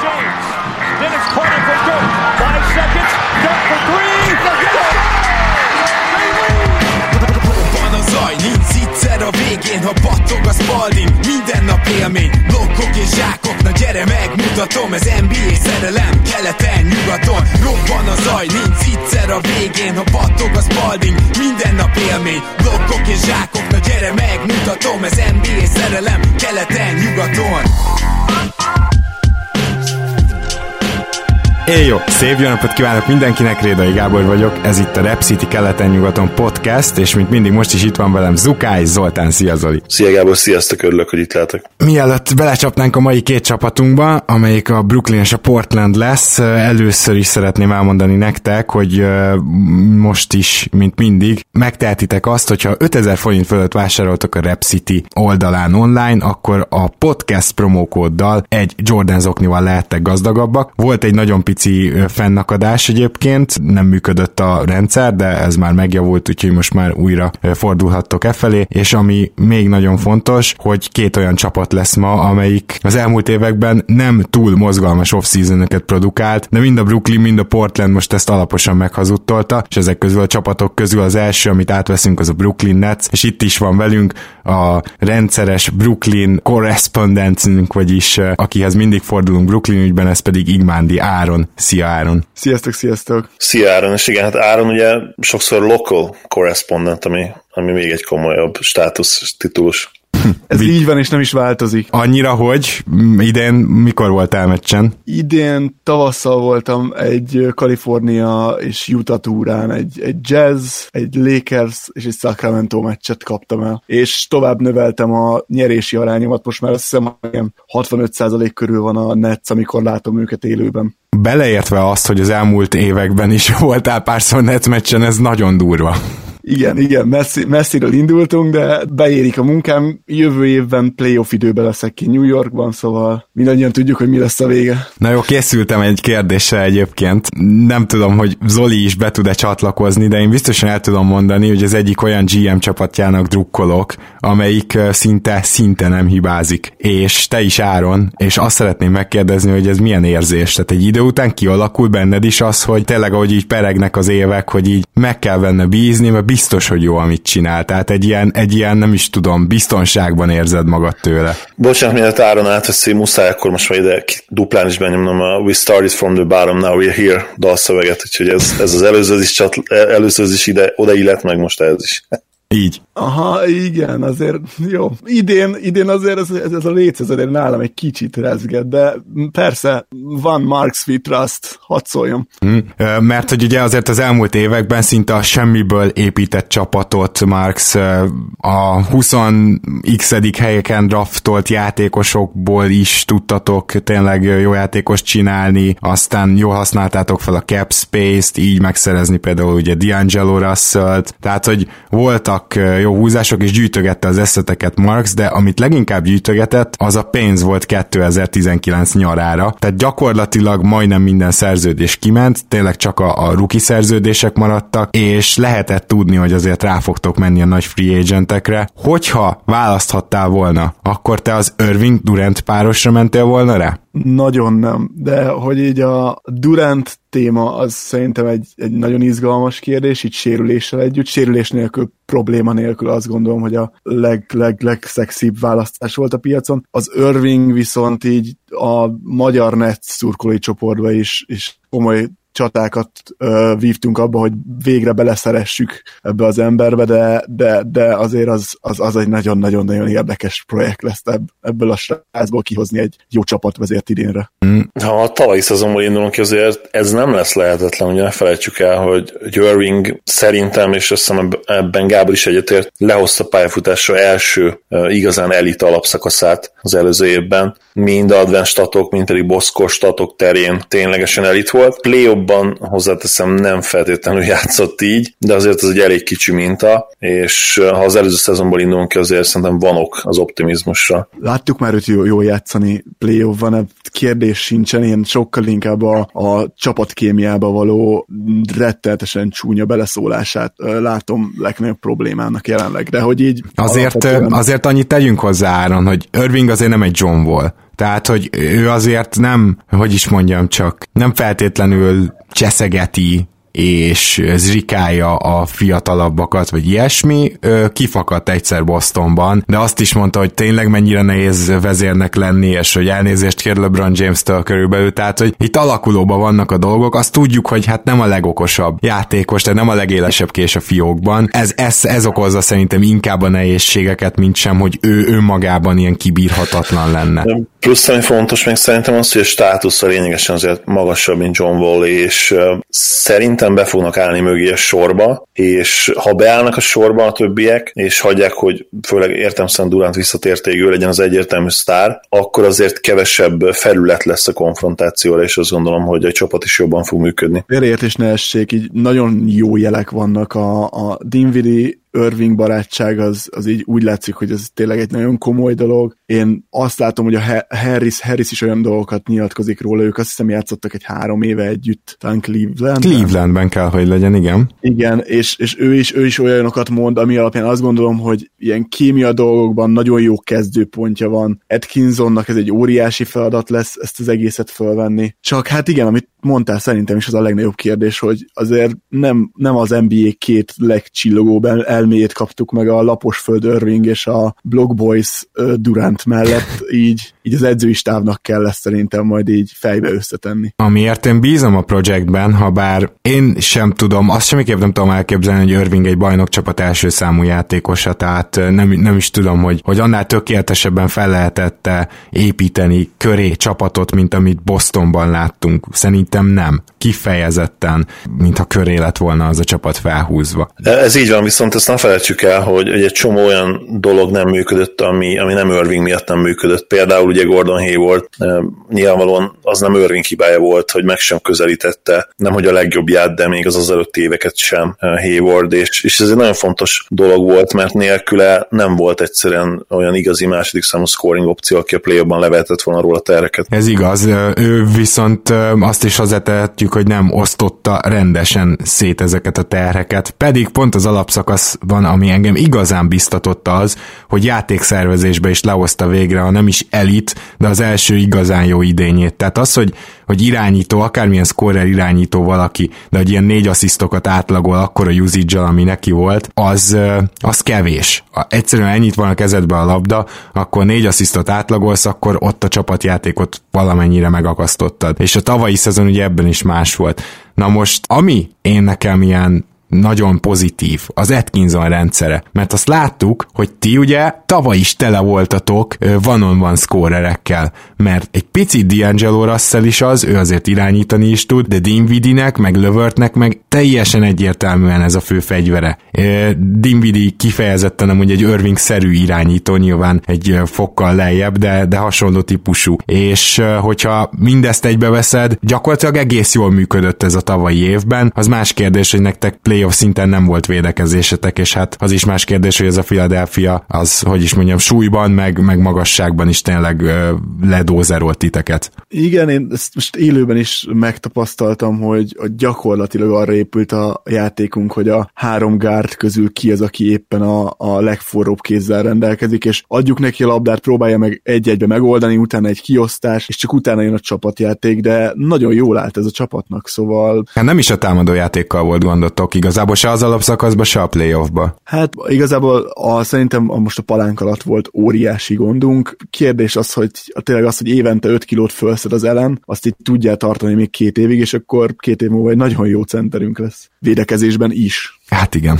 James. Then Carter for Dirk. Five seconds. Dirk for three. Zaj, nincs egyszer a végén, ha battog a spalding Minden nap élmény, blokkok és zsákok Na gyere megmutatom, ez NBA szerelem Keleten, nyugaton, robban a zaj Nincs egyszer a végén, ha battog a spalding Minden nap élmény, blokkok és zsákok Na gyere megmutatom, ez NBA szerelem Keleten, nyugaton Éj jó! Szép jó napot kívánok mindenkinek, Rédai Gábor vagyok, ez itt a Rep City keleten-nyugaton podcast, és mint mindig most is itt van velem Zukály Zoltán, szia Zoli! Szia Gábor, sziasztok, örülök, hogy itt lehetek. Mielőtt belecsapnánk a mai két csapatunkba, amelyik a Brooklyn és a Portland lesz, először is szeretném elmondani nektek, hogy most is, mint mindig, megtehetitek azt, hogyha 5000 forint fölött vásároltok a Rep City oldalán online, akkor a podcast promókóddal egy Jordan zoknival lehettek gazdagabbak. Volt egy nagyon pici fennakadás egyébként, nem működött a rendszer, de ez már megjavult, úgyhogy most már újra fordulhattok e felé, és ami még nagyon fontos, hogy két olyan csapat lesz ma, amelyik az elmúlt években nem túl mozgalmas off produkált, de mind a Brooklyn, mind a Portland most ezt alaposan meghazudtolta, és ezek közül a csapatok közül az első, amit átveszünk, az a Brooklyn Nets, és itt is van velünk a rendszeres Brooklyn correspondentünk, vagyis akihez mindig fordulunk Brooklyn ügyben, ez pedig Igmándi Áron Áron. Szia Áron! Sziasztok, sziasztok! Szia Áron, és igen, hát Áron ugye sokszor local correspondent, ami, ami még egy komolyabb státusz, titulus. Ez Vi- így van, és nem is változik. Annyira, hogy idén mikor voltál meccsen? Idén tavasszal voltam egy Kalifornia és Utah túrán, egy, egy Jazz, egy Lakers és egy Sacramento meccset kaptam el. És tovább növeltem a nyerési arányomat, most már azt hiszem, hogy 65% körül van a Nets, amikor látom őket élőben. Beleértve azt, hogy az elmúlt években is voltál párszor Nets meccsen, ez nagyon durva. Igen, igen, messzi, messziről indultunk, de beérik a munkám. Jövő évben playoff időben leszek ki New Yorkban, szóval mindannyian tudjuk, hogy mi lesz a vége. Na jó, készültem egy kérdésre egyébként. Nem tudom, hogy Zoli is be tud-e csatlakozni, de én biztosan el tudom mondani, hogy az egyik olyan GM csapatjának drukkolok, amelyik szinte, szinte nem hibázik. És te is Áron, és azt szeretném megkérdezni, hogy ez milyen érzés. Tehát egy idő után kialakul benned is az, hogy tényleg, ahogy így peregnek az évek, hogy így meg kell benne bízni, mert biztos, hogy jó, amit csinál. Tehát egy ilyen, egy ilyen, nem is tudom, biztonságban érzed magad tőle. Bocsánat, mielőtt Áron átveszi, muszáj akkor most már ide duplán is benyomnom a We started from the bottom, now we're here dalszöveget, úgyhogy ez, ez az előző is, csatl- előző is ide, oda illet meg most ez is. Így. Aha, igen, azért jó. Idén, idén azért ez, ez, ez a létező nálam egy kicsit rezget, de persze van Marks Fit Trust, hadd szóljon. Hmm. Mert hogy ugye azért az elmúlt években szinte a semmiből épített csapatot Marks a 20x helyeken draftolt játékosokból is tudtatok tényleg jó játékos csinálni, aztán jól használtátok fel a cap space-t, így megszerezni például ugye D'Angelo Russell-t, tehát hogy voltak voltak jó húzások, és gyűjtögette az eszeteket Marx, de amit leginkább gyűjtögetett, az a pénz volt 2019 nyarára. Tehát gyakorlatilag majdnem minden szerződés kiment, tényleg csak a, a rookie szerződések maradtak, és lehetett tudni, hogy azért rá fogtok menni a nagy free agentekre. Hogyha választhattál volna, akkor te az Irving Durant párosra mentél volna rá? Nagyon nem, de hogy így a Durant téma az szerintem egy, egy nagyon izgalmas kérdés, így sérüléssel együtt, sérülés nélkül, probléma nélkül azt gondolom, hogy a leg, leg, legszexibb választás volt a piacon. Az Irving viszont így a magyar net szurkolói csoportba is, is komoly csatákat ö, vívtunk abba, hogy végre beleszeressük ebbe az emberbe, de, de, de azért az, az, az egy nagyon-nagyon-nagyon érdekes projekt lesz ebb, ebből a srácból kihozni egy jó csapatvezért idénre. Ha a tavalyi szezonból indulunk ki, azért ez nem lesz lehetetlen, ugye ne felejtsük el, hogy Irving szerintem, és azt hiszem ebben Gábor is egyetért, lehozta pályafutása első igazán elit alapszakaszát az előző évben, mind advanced statok, mind pedig boszkos statok terén ténylegesen elit volt. Play-ban hozzáteszem nem feltétlenül játszott így, de azért ez egy elég kicsi minta, és ha az előző szezonból indulunk ki, azért szerintem van ok az optimizmusra. Láttuk már őt jól, jól játszani play van kérdés sincsen, én sokkal inkább a, a csapatkémiába való rettenetesen csúnya beleszólását látom legnagyobb problémának jelenleg, de hogy így... Azért, alapvetően... azért annyit tegyünk hozzá, Áron, hogy Irving azért nem egy John Wall. Tehát, hogy ő azért nem, hogy is mondjam csak, nem feltétlenül cseszegeti és zrikálja a fiatalabbakat, vagy ilyesmi, kifakadt egyszer Bostonban, de azt is mondta, hogy tényleg mennyire nehéz vezérnek lenni, és hogy elnézést kér LeBron James-től körülbelül, tehát hogy itt alakulóban vannak a dolgok, azt tudjuk, hogy hát nem a legokosabb játékos, de nem a legélesebb kés a fiókban. Ez, ez, ez okozza szerintem inkább a nehézségeket, mint sem, hogy ő önmagában ilyen kibírhatatlan lenne. Plusz ami fontos még szerintem az, hogy a státusza lényegesen azért magasabb, mint John Wall, és szerintem be fognak állni mögé a sorba, és ha beállnak a sorba a többiek, és hagyják, hogy főleg értem szerint Durant visszatértégő legyen az egyértelmű sztár, akkor azért kevesebb felület lesz a konfrontációra, és azt gondolom, hogy a csapat is jobban fog működni. Félreértés ne essék, így nagyon jó jelek vannak a, a Dinwiddie Irving barátság az, az így úgy látszik, hogy ez tényleg egy nagyon komoly dolog. Én azt látom, hogy a Harris, Harris is olyan dolgokat nyilatkozik róla, ők azt hiszem játszottak egy három éve együtt, talán Cleveland. Clevelandben kell, hogy legyen, igen. Igen, és, és ő, is, ő is olyanokat mond, ami alapján azt gondolom, hogy ilyen kémia dolgokban nagyon jó kezdőpontja van. Atkinsonnak ez egy óriási feladat lesz ezt az egészet fölvenni. Csak hát igen, amit mondtál, szerintem is az a legnagyobb kérdés, hogy azért nem, nem az NBA két legcsillogóbb elméjét kaptuk meg a Laposföld Irving és a Block Boys Durant mellett, így, így az edzői stávnak kell ezt szerintem majd így fejbe összetenni. Amiért én bízom a projektben, ha bár én sem tudom, azt semmiképp nem tudom elképzelni, hogy Irving egy bajnok csapat első számú játékosa, tehát nem, nem is tudom, hogy, hogy annál tökéletesebben fel lehetett építeni köré csapatot, mint amit Bostonban láttunk. Szerintem nem. Kifejezetten, mintha köré lett volna az a csapat felhúzva. Ez így van, viszont ezt ne felejtsük el, hogy egy csomó olyan dolog nem működött, ami, ami nem Irving miatt nem működött. Például ugye Gordon Hayward, nyilvánvalóan az nem Irving hibája volt, hogy meg sem közelítette, nem hogy a legjobbját, de még az az előtt éveket sem Hayward, és, és ez egy nagyon fontos dolog volt, mert nélküle nem volt egyszerűen olyan igazi második számú scoring opció, aki a play levetett volna róla tereket. Ez igaz, ő viszont azt is hozzátehetjük, hogy nem osztotta rendesen szét ezeket a terheket, pedig pont az alapszakaszban, ami engem igazán biztatott az, hogy játékszervezésbe is lehozta végre, ha nem is elit, de az első igazán jó idényét. Tehát az, hogy, hogy irányító, akármilyen scorer irányító valaki, de hogy ilyen négy asszisztokat átlagol akkor a usage ami neki volt, az, az kevés. Egyszerűen ennyit van a kezedbe a labda, akkor négy asszisztot átlagolsz, akkor ott a csapatjátékot valamennyire megakasztottad. És a tavalyi szezon ugye ebben is más volt. Na most, ami én nekem ilyen nagyon pozitív az Atkinson rendszere, mert azt láttuk, hogy ti ugye tavaly is tele voltatok van-on-van scorerekkel, mert egy pici D'Angelo Russell is az, ő azért irányítani is tud, de Dinwiddie-nek, meg Lövertnek meg teljesen egyértelműen ez a fő fegyvere. Dinwiddie kifejezetten nem egy Irving-szerű irányító, nyilván egy fokkal lejjebb, de, de hasonló típusú. És hogyha mindezt egybeveszed, gyakorlatilag egész jól működött ez a tavalyi évben. Az más kérdés, hogy nektek play playoff szinten nem volt védekezésetek, és hát az is más kérdés, hogy ez a Philadelphia az, hogy is mondjam, súlyban, meg, meg magasságban is tényleg ledózerolt titeket. Igen, én ezt most élőben is megtapasztaltam, hogy gyakorlatilag arra épült a játékunk, hogy a három gárd közül ki az, aki éppen a, a legforróbb kézzel rendelkezik, és adjuk neki a labdát, próbálja meg egy-egybe megoldani, utána egy kiosztás, és csak utána jön a csapatjáték, de nagyon jól állt ez a csapatnak, szóval... Hát nem is a támadó játékkal volt gondotok, igaz igazából se az alapszakaszba, se a playoffba. Hát igazából a, szerintem a, most a palánk alatt volt óriási gondunk. Kérdés az, hogy a, tényleg az, hogy évente 5 kilót felszed az ellen, azt itt tudja tartani még két évig, és akkor két év múlva egy nagyon jó centerünk lesz. Védekezésben is. Hát igen.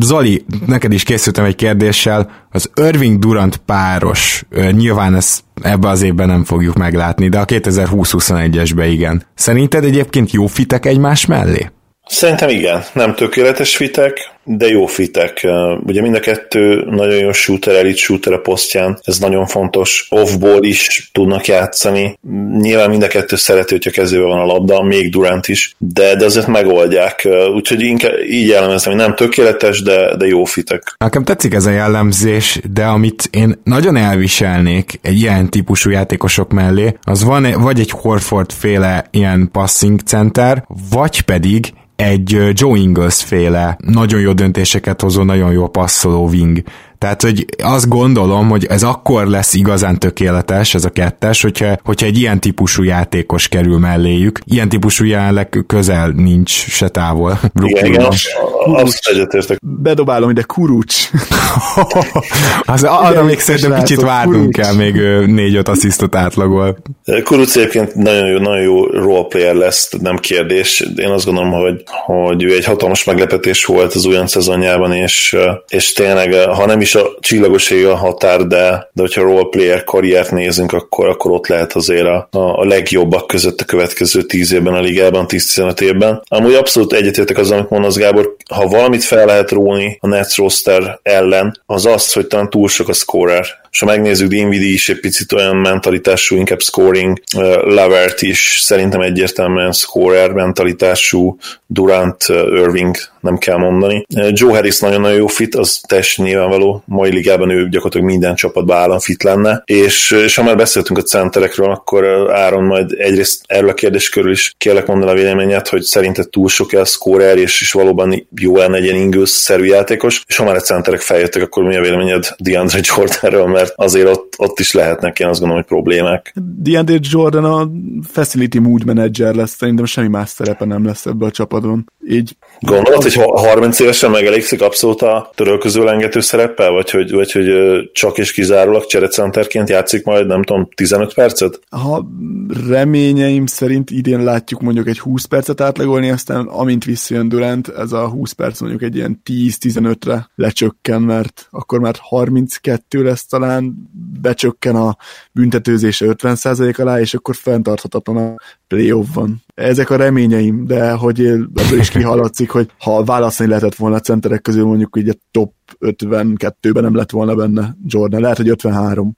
Zoli, neked is készültem egy kérdéssel. Az Irving Durant páros, nyilván ezt ebbe az évben nem fogjuk meglátni, de a 2020-21-esbe igen. Szerinted egyébként jó fitek egymás mellé? Szerintem igen, nem tökéletes fitek, de jó fitek. Ugye mind a kettő nagyon jó shooter, elit shooter a posztján, ez nagyon fontos. Off-ball is tudnak játszani. Nyilván mind a kettő szereti, hogyha kezébe van a labda, még Durant is, de, de azért megoldják. Úgyhogy inkább így jellemezem, hogy nem tökéletes, de, de jó fitek. Nekem tetszik ez a jellemzés, de amit én nagyon elviselnék egy ilyen típusú játékosok mellé, az van vagy egy Horford féle ilyen passing center, vagy pedig egy Joe Ingles féle nagyon jó döntéseket hozó, nagyon jó passzoló wing. Tehát, hogy azt gondolom, hogy ez akkor lesz igazán tökéletes, ez a kettes, hogyha, hogyha egy ilyen típusú játékos kerül melléjük. Ilyen típusú jelenleg közel nincs se távol. Igen, igen, azt egyetértek. Bedobálom ide Kurucs. az, arra még szerintem kicsit várnunk kell, még négy-öt asszisztot átlagol. Kurucs egyébként nagyon jó, nagyon jó roleplayer lesz, nem kérdés. Én azt gondolom, hogy, hogy ő egy hatalmas meglepetés volt az újon szezonjában, és, és tényleg, ha nem is is a csillagos a határ, de, de hogyha roleplayer karriert nézünk, akkor, akkor ott lehet azért a, a legjobbak között a következő 10 évben a ligában, 10-15 évben. Amúgy abszolút egyetértek az, amit mondasz, Gábor, ha valamit fel lehet róni a Nets roster ellen, az az, hogy talán túl sok a scorer és ha megnézzük, Dinwiddie is egy picit olyan mentalitású, inkább scoring, Lavert is szerintem egyértelműen scorer mentalitású, Durant, Irving, nem kell mondani. Joe Harris nagyon-nagyon jó fit, az teljesen nyilvánvaló, mai ligában ő gyakorlatilag minden csapatban állam fit lenne, és, és ha már beszéltünk a centerekről, akkor Áron majd egyrészt erről a kérdés körül is kérlek mondani a véleményet, hogy szerinted túl sok el scorer, és, és valóban jó lenne egy ilyen Ingles-szerű játékos, és ha már a centerek feljöttek, akkor mi a véleményed DeAndre Jordanről, mert azért ott, ott is lehetnek ilyen azt gondolom, hogy problémák. DeAndre Jordan a facility mood manager lesz, szerintem semmi más szerepe nem lesz ebbe a csapatban. Így Gondolod, hogy 30 évesen megelégszik abszolút a törölköző lengető szereppel, vagy hogy, vagy hogy csak és kizárólag cserecenterként játszik majd, nem tudom, 15 percet? Ha reményeim szerint idén látjuk mondjuk egy 20 percet átlagolni, aztán amint visszajön Durant, ez a 20 perc mondjuk egy ilyen 10-15-re lecsökken, mert akkor már 32 lesz talán, becsökken a büntetőzése 50% alá, és akkor fenntarthatatlan a playoff van. Ezek a reményeim, de hogy ebből is kihaladszik, hogy ha választani lehetett volna a centerek közül mondjuk így a top 52-ben nem lett volna benne Jordan, lehet, hogy 53.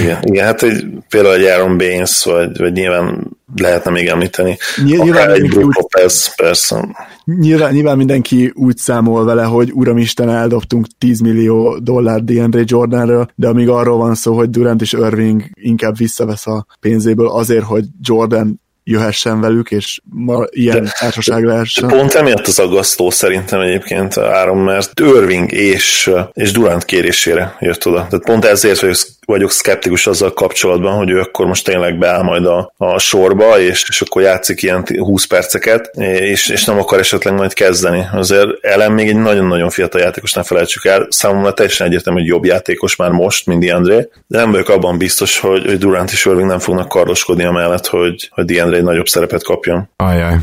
igen, igen, hát hogy például egy Aaron Baines, vagy, vagy nyilván lehetne még említeni. Nyilván egy Brook Lopez, persze. Nyilván, nyilván mindenki úgy számol vele, hogy uramisten eldobtunk 10 millió dollár DeAndre Jordanről, de amíg arról van szó, hogy Durant és Irving inkább visszavesz a pénzéből azért, hogy Jordan jöhessen velük, és ma ilyen de, társaság lehessen. Pont emiatt az aggasztó szerintem egyébként áram, mert Irving és, és Durant kérésére jött oda. Tehát pont ezért vagyok, vagyok szkeptikus azzal kapcsolatban, hogy ő akkor most tényleg beáll majd a, a sorba, és, és akkor játszik ilyen 20 perceket, és, és nem akar esetleg majd kezdeni. Azért Ellen még egy nagyon-nagyon fiatal játékos, ne felejtsük el. Számomra teljesen egyértelmű, hogy jobb játékos már most, mint DeAndre, de nem vagyok abban biztos, hogy, hogy Durant és Irving nem fognak kardoskodni amellett, hogy, hogy DeAndre egy nagyobb szerepet kapjon. Ajaj.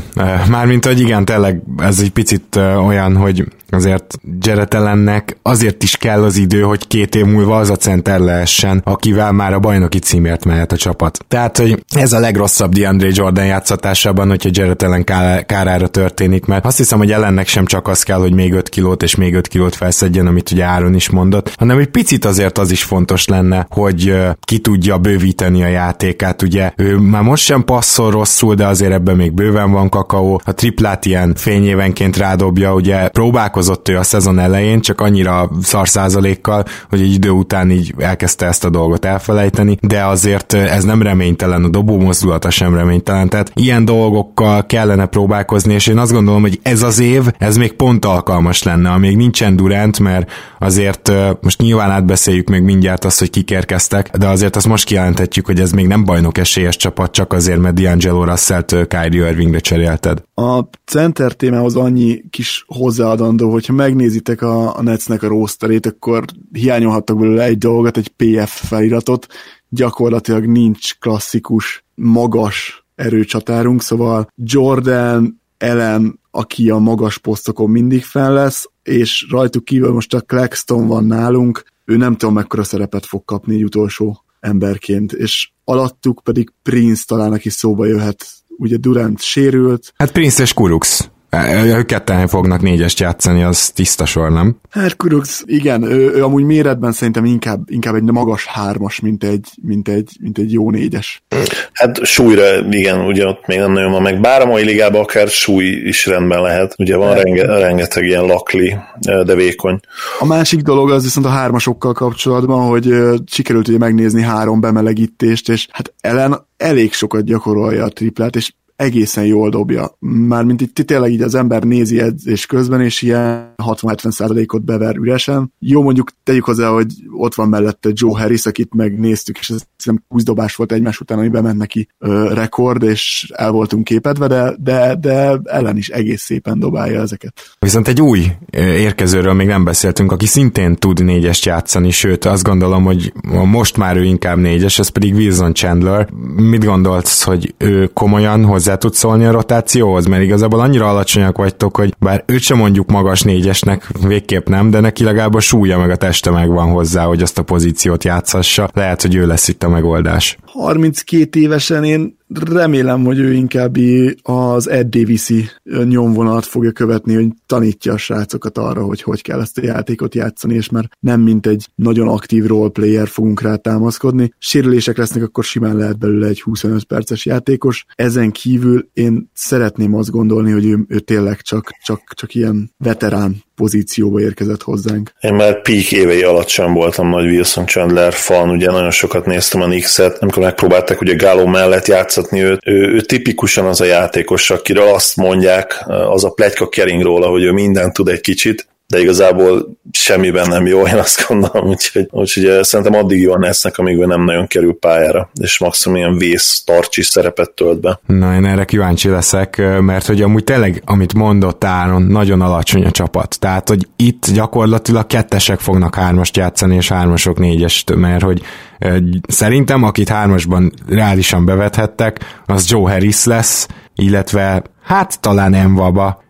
Mármint, hogy igen, tényleg ez egy picit olyan, hogy azért Allennek azért is kell az idő, hogy két év múlva az a center lehessen, akivel már a bajnoki címért mehet a csapat. Tehát, hogy ez a legrosszabb DeAndre Jordan játszatásában, hogyha Jared Allen kárára történik, mert azt hiszem, hogy ellennek sem csak az kell, hogy még 5 kilót és még 5 kilót felszedjen, amit ugye Áron is mondott, hanem egy picit azért az is fontos lenne, hogy ki tudja bővíteni a játékát, ugye ő már most sem passzol rosszul, de azért ebben még bőven van kakaó, a triplát ilyen fényévenként rádobja, ugye próbálkozik próbálkozott ő a szezon elején, csak annyira szar százalékkal, hogy egy idő után így elkezdte ezt a dolgot elfelejteni, de azért ez nem reménytelen, a dobó mozdulata sem reménytelen, tehát ilyen dolgokkal kellene próbálkozni, és én azt gondolom, hogy ez az év, ez még pont alkalmas lenne, amíg nincsen Durant, mert azért most nyilván átbeszéljük még mindjárt azt, hogy kikérkeztek, de azért azt most kijelenthetjük, hogy ez még nem bajnok esélyes csapat, csak azért, mert D'Angelo Russell-t Kyrie Irvingre cserélted. A center témához annyi kis hozzáadandó, hogyha megnézitek a, a Netsnek a rosterét, akkor hiányolhattak belőle egy dolgot, egy PF feliratot, gyakorlatilag nincs klasszikus, magas erőcsatárunk, szóval Jordan, Ellen, aki a magas posztokon mindig fel lesz, és rajtuk kívül most a Claxton van nálunk, ő nem tudom mekkora szerepet fog kapni egy utolsó emberként, és alattuk pedig Prince talán, aki szóba jöhet. Ugye Durant sérült. Hát Prince és Kurux. Ők ketten fognak négyest játszani, az tiszta sor, nem? Hát Kurux, igen, ő, ő amúgy méretben szerintem inkább, inkább egy magas hármas, mint egy, mint egy, mint egy jó négyes. Hát súlyra, igen, ugye ott még nem nagyon van meg. Bár a mai ligában akár súly is rendben lehet. Ugye van renge, rengeteg ilyen lakli, de vékony. A másik dolog az viszont a hármasokkal kapcsolatban, hogy sikerült ugye megnézni három bemelegítést, és hát Ellen elég sokat gyakorolja a triplát, és egészen jól dobja. Mármint itt tényleg így az ember nézi edzés közben, és ilyen 60-70%-ot bever üresen. Jó, mondjuk tegyük hozzá, hogy ott van mellette Joe Harris, akit megnéztük, és ez nem 20 dobás volt egymás után, ami bement neki ö, rekord, és el voltunk képedve, de, de, de ellen is egész szépen dobálja ezeket. Viszont egy új érkezőről még nem beszéltünk, aki szintén tud négyest játszani, sőt azt gondolom, hogy most már ő inkább négyes, ez pedig Wilson Chandler. Mit gondolsz, hogy ő komolyan hozzá tud szólni a rotációhoz, mert igazából annyira alacsonyak vagytok, hogy bár őt sem mondjuk magas négyesnek, végképp nem, de neki legalább a súlya meg a teste megvan hozzá, hogy azt a pozíciót játszassa. Lehet, hogy ő lesz itt a megoldás. 32 évesen én remélem, hogy ő inkább az Ed davis nyomvonalat fogja követni, hogy tanítja a srácokat arra, hogy hogy kell ezt a játékot játszani, és már nem mint egy nagyon aktív roleplayer fogunk rá támaszkodni. Sérülések lesznek, akkor simán lehet belőle egy 25 perces játékos. Ezen kívül én szeretném azt gondolni, hogy ő, ő tényleg csak, csak, csak ilyen veterán pozícióba érkezett hozzánk. Én már peak évei alatt sem voltam nagy Wilson Chandler fan, ugye nagyon sokat néztem a Knicks-et, amikor megpróbálták ugye Gáló mellett játszatni őt. Ő, ő, tipikusan az a játékos, akiről azt mondják, az a plegyka kering róla, hogy ő mindent tud egy kicsit, de igazából semmiben nem jó, én azt gondolom, úgyhogy, úgyhogy szerintem addig van esznek, amíg ő nem nagyon kerül pályára, és maximum ilyen vész, tartsi szerepet tölt be. Na, én erre kíváncsi leszek, mert hogy amúgy tényleg, amit mondott Áron, nagyon alacsony a csapat. Tehát, hogy itt gyakorlatilag kettesek fognak hármast játszani, és hármasok négyest, mert hogy szerintem, akit hármasban reálisan bevethettek, az Joe Harris lesz, illetve hát talán Envaba,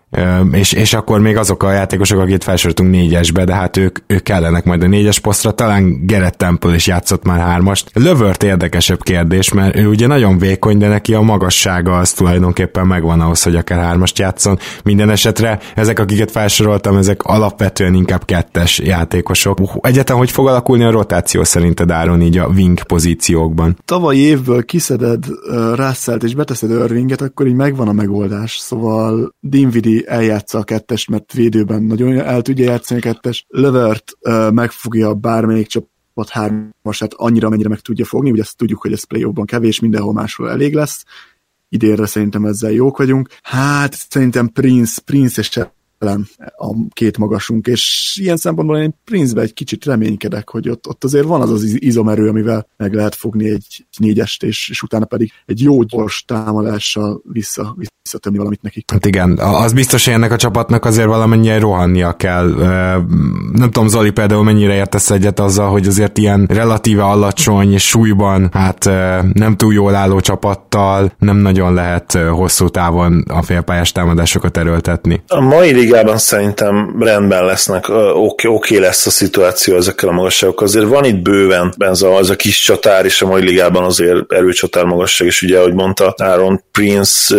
és, és akkor még azok a játékosok, akit felsoroltunk négyesbe, de hát ők, ők kellenek majd a négyes posztra, talán Gerett Temple is játszott már hármast. Lövört érdekesebb kérdés, mert ő ugye nagyon vékony, de neki a magassága az tulajdonképpen megvan ahhoz, hogy akár hármast játszon. Minden esetre ezek, akiket felsoroltam, ezek alapvetően inkább kettes játékosok. Egyetem, hogy fog alakulni a rotáció szerinted Áron így a wing pozíciókban? Tavaly évből kiszeded uh, Russell-t és beteszed Irvinget, akkor így megvan a megoldás. Szóval Eljátsza a kettest, mert védőben nagyon el tudja játszani a kettest. Lövert uh, megfogja bármelyik csapat hármasát annyira, mennyire meg tudja fogni, ugye ezt tudjuk, hogy ez play kevés, mindenhol máshol elég lesz. Idénre szerintem ezzel jók vagyunk. Hát szerintem Prince, Prince és ellen a két magasunk, és ilyen szempontból én Prince-be egy kicsit reménykedek, hogy ott, ott azért van az az izomerő, amivel meg lehet fogni egy négyest, és, és utána pedig egy jó gyors támadással vissza, visszatömni valamit nekik. Hát igen, az biztos, hogy ennek a csapatnak azért valamennyire rohannia kell. Nem tudom, Zoli például mennyire értesz egyet azzal, hogy azért ilyen relatíve alacsony súlyban, hát nem túl jól álló csapattal nem nagyon lehet hosszú távon a félpályás támadásokat erőltetni. A mai ligában szerintem rendben lesznek, oké, oké lesz a szituáció ezekkel a magasságokkal. Azért van itt bőven ez a, az a kis csatár, és a mai ligában azért erőcsatár magasság, és ugye, ahogy mondta Aaron Prince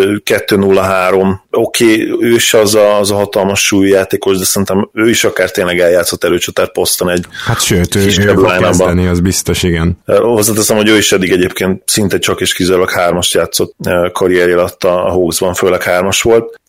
2-0-3, oké, ő is az a, az a hatalmas súlyjátékos, de szerintem ő is akár tényleg eljátszott erőcsatár poszton egy Hát sőt, ő, ő fog kezdeni, az biztos, igen. Hozzáteszem, hogy ő is eddig egyébként szinte csak és kizárólag hármast játszott karrierje alatt a Hawksban, főleg hármas volt.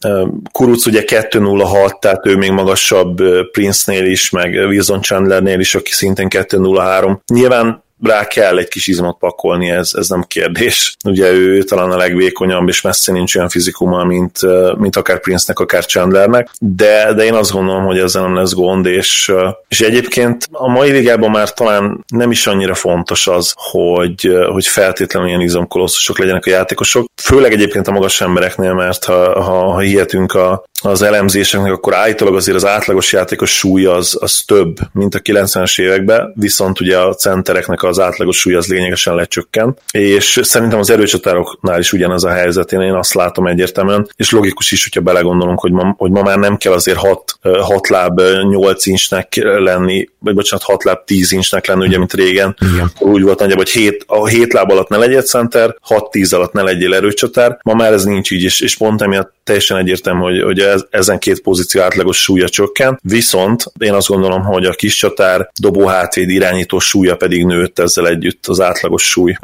Kuruc ugye 2-0-6, tehát ő még magasabb Prince-nél is, meg Wilson Chandlernél is, aki szintén 2-0-3. Nyilván rá kell egy kis izmot pakolni, ez, ez nem kérdés. Ugye ő talán a legvékonyabb, és messze nincs olyan fizikuma, mint, mint akár Prince-nek, akár Chandlernek, de, de én azt gondolom, hogy ezzel nem lesz gond, és, és egyébként a mai ligában már talán nem is annyira fontos az, hogy, hogy feltétlenül ilyen izomkolosszusok legyenek a játékosok, főleg egyébként a magas embereknél, mert ha, ha, ha hihetünk a, az elemzéseknek, akkor állítólag azért az átlagos játékos súlya az, az több, mint a 90-es években, viszont ugye a centereknek az átlagos súlya az lényegesen lecsökken, és szerintem az erőcsatároknál is ugyanez a helyzet, én, én azt látom egyértelműen, és logikus is, hogyha belegondolunk, hogy ma, hogy ma már nem kell azért 6, 6 láb 8 incsnek lenni, vagy bocsánat, 6 láb 10 incsnek lenni, ugye, mint régen. Igen. Úgy volt nagyjából, hogy 7, a 7 láb alatt ne legyél center, 6-10 alatt ne legyél erőcsatár, ma már ez nincs így, és, és pont emiatt teljesen egyértelmű, hogy, hogy ez, ezen két pozíció átlagos súlya csökken, viszont én azt gondolom, hogy a kis csatár dobó hátvéd irányító súlya pedig nőtt ezzel együtt az átlagos súly.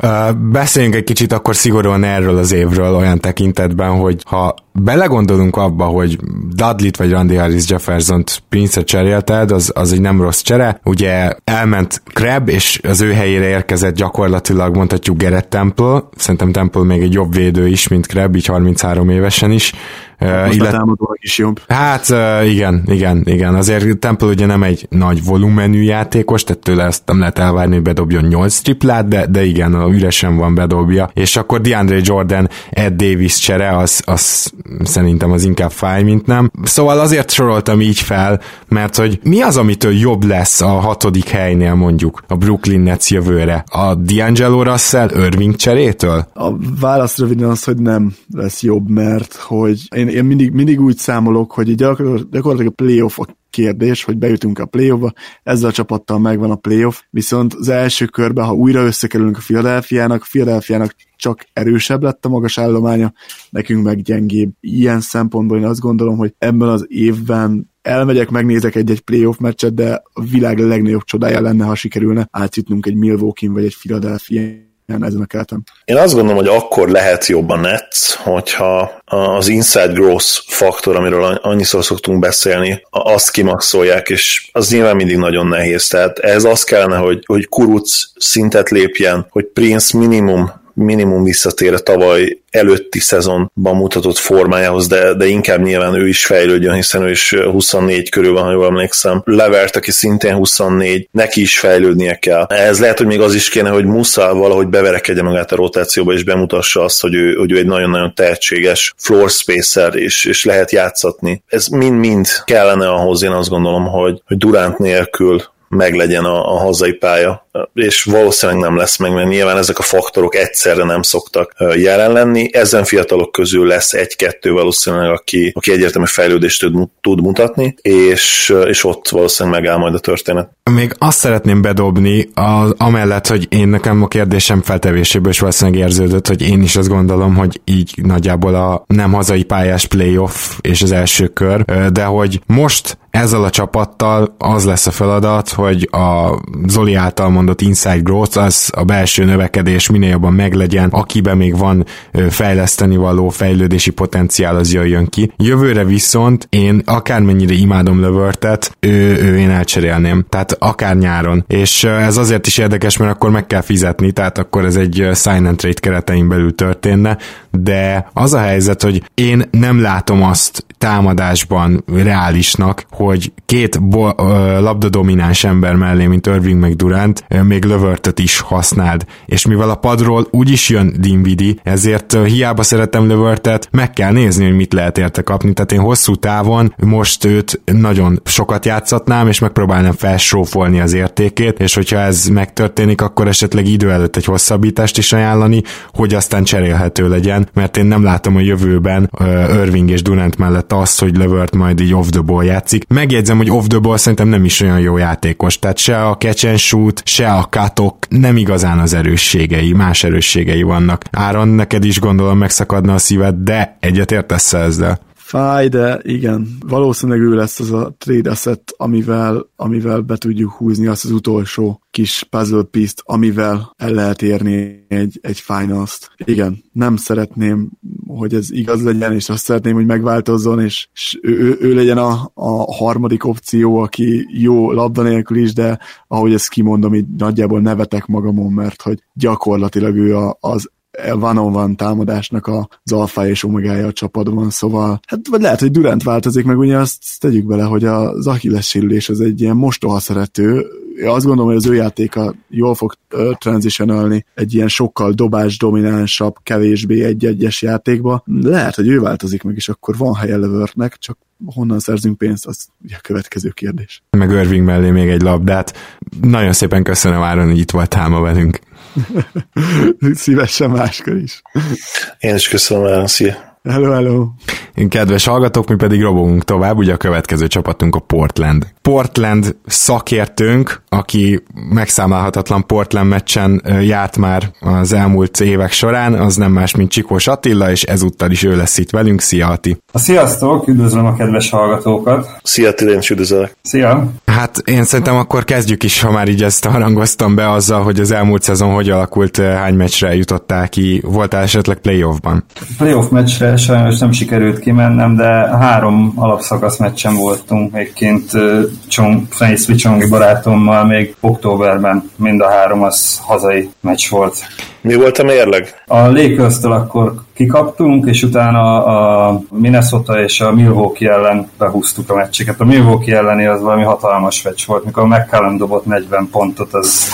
Beszéljünk egy kicsit akkor szigorúan erről az évről olyan tekintetben, hogy ha belegondolunk abba, hogy Dudley-t vagy Randy Harris Jefferson-t Prince-et cserélted, az, az egy nem rossz csere. Ugye elment Crab, és az ő helyére érkezett gyakorlatilag mondhatjuk Gerett Temple. Szerintem Temple még egy jobb védő is, mint Crab, így 33 évesen is. Most illet... a is jobb. Hát igen, igen, igen. Azért Temple ugye nem egy nagy volumenű játékos, tehát tőle ezt nem lehet elvárni, hogy bedobjon 8 triplát, de, de igen, a üresen van bedobja. És akkor DeAndre Jordan, Ed Davis csere, az, az szerintem az inkább fáj, mint nem. Szóval azért soroltam így fel, mert hogy mi az, amitől jobb lesz a hatodik helynél mondjuk a Brooklyn Nets jövőre? A D'Angelo Russell Irving cserétől? A válasz röviden az, hogy nem lesz jobb, mert hogy én, én mindig, mindig úgy számolok, hogy gyakorlatilag a playoff a kérdés, hogy bejutunk a playoffba, ezzel a csapattal megvan a playoff, viszont az első körben, ha újra összekerülünk a Philadelphia-nak, a Philadelphia-nak csak erősebb lett a magas állománya, nekünk meg gyengébb. Ilyen szempontból. Én azt gondolom, hogy ebben az évben elmegyek, megnézek egy-egy playoff meccset, de a világ legnagyobb csodája lenne, ha sikerülne átjutnunk egy Milwaukee vagy egy Philadelphia ezen a keleten. Én azt gondolom, hogy akkor lehet jobb a Nets, hogyha az inside growth faktor, amiről annyiszor szoktunk beszélni, azt kimaxolják, és az nyilván mindig nagyon nehéz. Tehát ez az kellene, hogy, hogy Kuruc szintet lépjen, hogy Prince minimum minimum visszatér a tavaly előtti szezonban mutatott formájához, de, de inkább nyilván ő is fejlődjön, hiszen ő is 24 körül van, ha jól emlékszem. Levert, aki szintén 24, neki is fejlődnie kell. Ez lehet, hogy még az is kéne, hogy Musza valahogy beverekedje magát a rotációba, és bemutassa azt, hogy ő, hogy ő egy nagyon-nagyon tehetséges floor spacer, és, és lehet játszatni. Ez mind-mind kellene ahhoz, én azt gondolom, hogy, hogy Durant nélkül meglegyen a, a hazai pálya, és valószínűleg nem lesz meg, mert nyilván ezek a faktorok egyszerre nem szoktak jelen lenni. Ezen fiatalok közül lesz egy-kettő valószínűleg, aki, aki egyértelmű fejlődést tud, tud mutatni, és, és ott valószínűleg megáll majd a történet. Még azt szeretném bedobni, az, amellett, hogy én nekem a kérdésem feltevéséből is valószínűleg érződött, hogy én is azt gondolom, hogy így nagyjából a nem hazai pályás playoff és az első kör, de hogy most ezzel a csapattal az lesz a feladat, hogy a Zoli által mondott inside growth, az a belső növekedés minél jobban meglegyen, akiben még van fejleszteni való fejlődési potenciál, az jöjjön ki. Jövőre viszont én akármennyire imádom Lövörtet, ő, ő én elcserélném, tehát akár nyáron. És ez azért is érdekes, mert akkor meg kell fizetni, tehát akkor ez egy sign and trade keretein belül történne, de az a helyzet, hogy én nem látom azt támadásban reálisnak, hogy két bo- labdadomináns ember mellé, mint Irving meg Durant, még lövörtöt is használd. És mivel a padról úgyis jön Dinvidi, ezért hiába szeretem lövörtet, meg kell nézni, hogy mit lehet érte kapni. Tehát én hosszú távon most őt nagyon sokat játszatnám, és megpróbálnám felsófolni az értékét, és hogyha ez megtörténik, akkor esetleg idő előtt egy hosszabbítást is ajánlani, hogy aztán cserélhető legyen, mert én nem látom a jövőben Irving és Durant mellett azt, hogy lövört majd így off the ball játszik. Megjegyzem, hogy off the ball szerintem nem is olyan jó játékos, tehát se a catch and shoot, se a katok nem igazán az erősségei, más erősségei vannak. Áron, neked is gondolom megszakadna a szíved, de egyet értesz ezzel? Fáj, de igen, valószínűleg ő lesz az a trade asset, amivel, amivel be tudjuk húzni azt az utolsó kis puzzle piece amivel el lehet érni egy, egy finals-t. Igen, nem szeretném hogy ez igaz legyen, és azt szeretném, hogy megváltozzon, és, és ő, ő, ő legyen a, a harmadik opció, aki jó labda nélkül is, de ahogy ezt kimondom, így nagyjából nevetek magamon, mert hogy gyakorlatilag ő a, az van-on-van támadásnak az alfa és omegája a csapatban, szóval hát vagy lehet, hogy Durant változik, meg ugye azt tegyük bele, hogy az Achilles sérülés az egy ilyen mostoha szerető, én azt gondolom, hogy az ő játéka jól fog transitionalni egy ilyen sokkal dobás dominánsabb, kevésbé egy-egyes játékba. Lehet, hogy ő változik meg, és akkor van helye Levörtnek, csak honnan szerzünk pénzt, az ugye a következő kérdés. Meg Irving mellé még egy labdát. Nagyon szépen köszönöm Áron, hogy itt voltál ma velünk. Szívesen máskor is. Én is köszönöm, Áron, szia! Hello, hello! Kedves hallgatók, mi pedig robogunk tovább, ugye a következő csapatunk a Portland. Portland szakértőnk, aki megszámálhatatlan Portland meccsen járt már az elmúlt évek során, az nem más, mint Csikós Attila, és ezúttal is ő lesz itt velünk. Szia, Ati! A sziasztok, üdvözlöm a kedves hallgatókat! Szia, Attila, én is üdvözlök! Szia! Hát én szerintem akkor kezdjük is, ha már így ezt harangoztam be azzal, hogy az elmúlt szezon hogy alakult, hány meccsre jutottál ki, voltál esetleg playoffban? Playoff meccsre sajnos nem sikerült kimennem, de három alapszakasz meccsen voltunk még kint Csong, Fenyszvi Csongi barátommal még októberben. Mind a három az hazai meccs volt. Mi volt a mérleg? A lakers akkor kikaptunk, és utána a Minnesota és a Milwaukee ellen behúztuk a meccseket. A Milwaukee elleni az valami hatalmas meccs volt, mikor McCallum dobott 40 pontot, az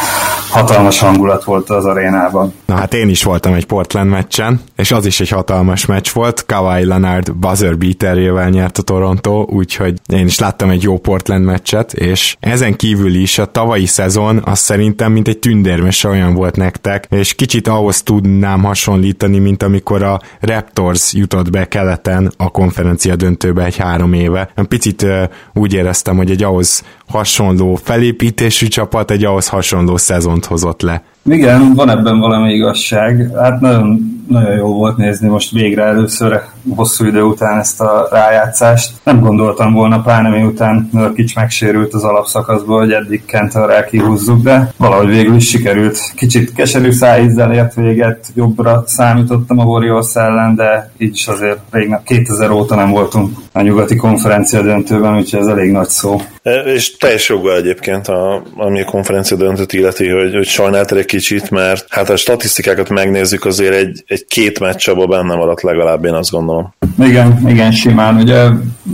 hatalmas hangulat volt az arénában. Na hát én is voltam egy Portland meccsen, és az is egy hatalmas meccs volt. Kawhi Leonard buzzer beaterjével nyert a Toronto, úgyhogy én is láttam egy jó Portland meccset, és ezen kívül is a tavalyi szezon az szerintem mint egy tündérmes olyan volt nektek, és kicsit ahhoz tudnám hasonlítani, mint amikor a Raptors jutott be keleten a konferencia döntőbe egy három éve. Picit úgy éreztem, hogy egy ahhoz hasonló felépítésű csapat egy ahhoz hasonló szezont hozott le. Igen, van ebben valami igazság. Hát nagyon, nagyon jó volt nézni most végre először hosszú idő után ezt a rájátszást. Nem gondoltam volna, pláne miután Nörkics megsérült az alapszakaszból, hogy eddig Kentorrel kihúzzuk, de valahogy végül is sikerült. Kicsit keserű szájízzel ért véget, jobbra számítottam a Warriors ellen, de így is azért rég 2000 óta nem voltunk a nyugati konferencia döntőben, úgyhogy ez elég nagy szó. És teljes joggal egyébként, a, ami a konferencia döntőt illeti, hogy, hogy sajnáltál egy kicsit, mert hát a statisztikákat megnézzük, azért egy, egy két meccs abban benne maradt legalább, én azt gondolom. Igen, igen, simán. Ugye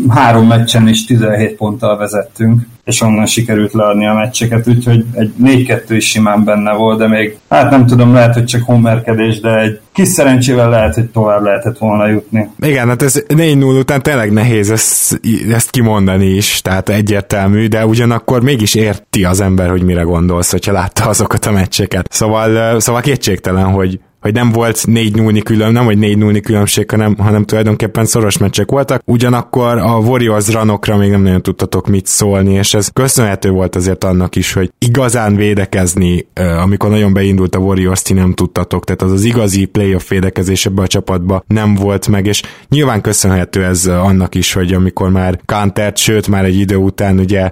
három meccsen is 17 ponttal vezettünk, és onnan sikerült leadni a meccseket, úgyhogy egy 4-2 is simán benne volt, de még, hát nem tudom, lehet, hogy csak homerkedés, de egy kis szerencsével lehet, hogy tovább lehetett volna jutni. Igen, hát ez 4-0 után tényleg nehéz ezt, ezt kimondani is, tehát egyértelmű, de ugyanakkor mégis érti az ember, hogy mire gondolsz, hogyha látta azokat a meccseket. Szóval, szóval kétségtelen, hogy, hogy nem volt 4 0 külön, nem vagy 4 0 különbség, hanem, hanem tulajdonképpen szoros meccsek voltak. Ugyanakkor a Warriors ranokra még nem nagyon tudtatok mit szólni, és ez köszönhető volt azért annak is, hogy igazán védekezni, amikor nagyon beindult a Warriors, ti nem tudtatok, tehát az az igazi playoff védekezés ebbe a csapatba nem volt meg, és nyilván köszönhető ez annak is, hogy amikor már Kantert, sőt már egy idő után ugye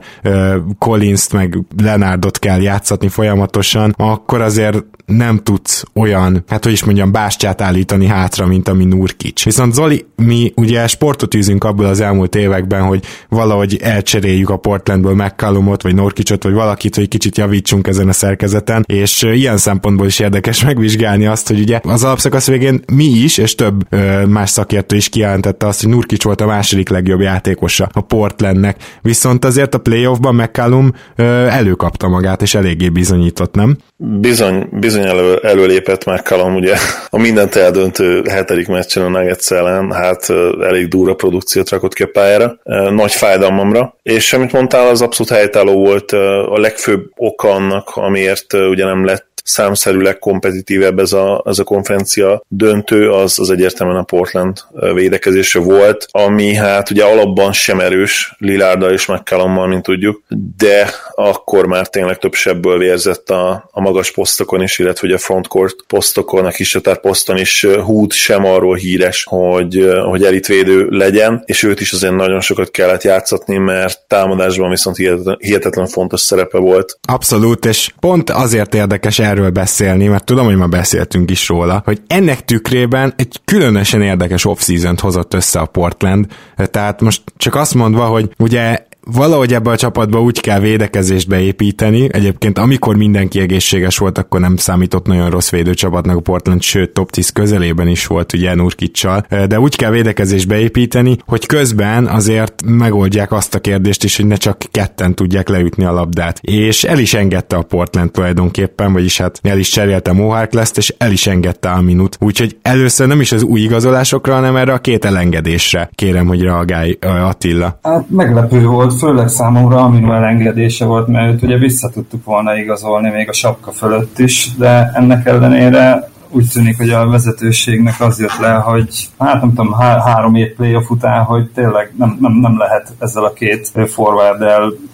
Collins-t meg Lenardot kell játszatni folyamatosan, akkor azért nem tudsz olyan, hát hogy is mondjam, bástyát állítani hátra, mint ami Nurkic. Viszont Zoli, mi ugye sportot űzünk abból az elmúlt években, hogy valahogy elcseréljük a Portlandből McCallumot, vagy Nurkicot, vagy valakit, hogy kicsit javítsunk ezen a szerkezeten, és ilyen szempontból is érdekes megvizsgálni azt, hogy ugye az alapszakasz végén mi is, és több ö, más szakértő is kijelentette azt, hogy Nurkic volt a második legjobb játékosa a Portlandnek, viszont azért a playoffban McCallum ö, előkapta magát, és eléggé bizonyított, nem? Bizony, bizony elő, előlépett McCallum, ugye a mindent eldöntő hetedik meccsen a Nuggets ellen, hát elég durva produkciót rakott ki a pályára, nagy fájdalmamra, és amit mondtál, az abszolút helytálló volt a legfőbb oka annak, amiért ugye nem lett számszerűleg kompetitívebb ez a, ez a konferencia döntő, az, az egyértelműen a Portland védekezése volt, ami hát ugye alapban sem erős Lilárda és McCallummal, mint tudjuk, de akkor már tényleg több sebből vérzett a, a magas posztokon is, illetve ugye a frontcourt posztokon, a kisatár poszton is Hood sem arról híres, hogy, hogy elitvédő legyen, és őt is azért nagyon sokat kellett játszatni, mert támadásban viszont hihetetlen, hihetetlen fontos szerepe volt. Abszolút, és pont azért érdekes erről beszélni, mert tudom, hogy ma beszéltünk is róla, hogy ennek tükrében egy különösen érdekes off-season hozott össze a Portland, tehát most csak azt mondva, hogy ugye valahogy ebbe a csapatba úgy kell védekezést beépíteni. Egyébként amikor mindenki egészséges volt, akkor nem számított nagyon rossz védőcsapatnak a Portland, sőt top 10 közelében is volt ugye Nurkicsal, de úgy kell védekezést beépíteni, hogy közben azért megoldják azt a kérdést is, hogy ne csak ketten tudják leütni a labdát. És el is engedte a Portland tulajdonképpen, vagyis hát el is cserélte Mohawk lesz, és el is engedte a minut. Úgyhogy először nem is az új igazolásokra, hanem erre a két elengedésre kérem, hogy reagálj Attila. Hát meglepő volt főleg számomra Aminu elengedése volt, mert őt ugye vissza tudtuk volna igazolni még a sapka fölött is, de ennek ellenére úgy tűnik, hogy a vezetőségnek az jött le, hogy hát nem tudom, há- három év playoff után, hogy tényleg nem, nem, nem lehet ezzel a két forward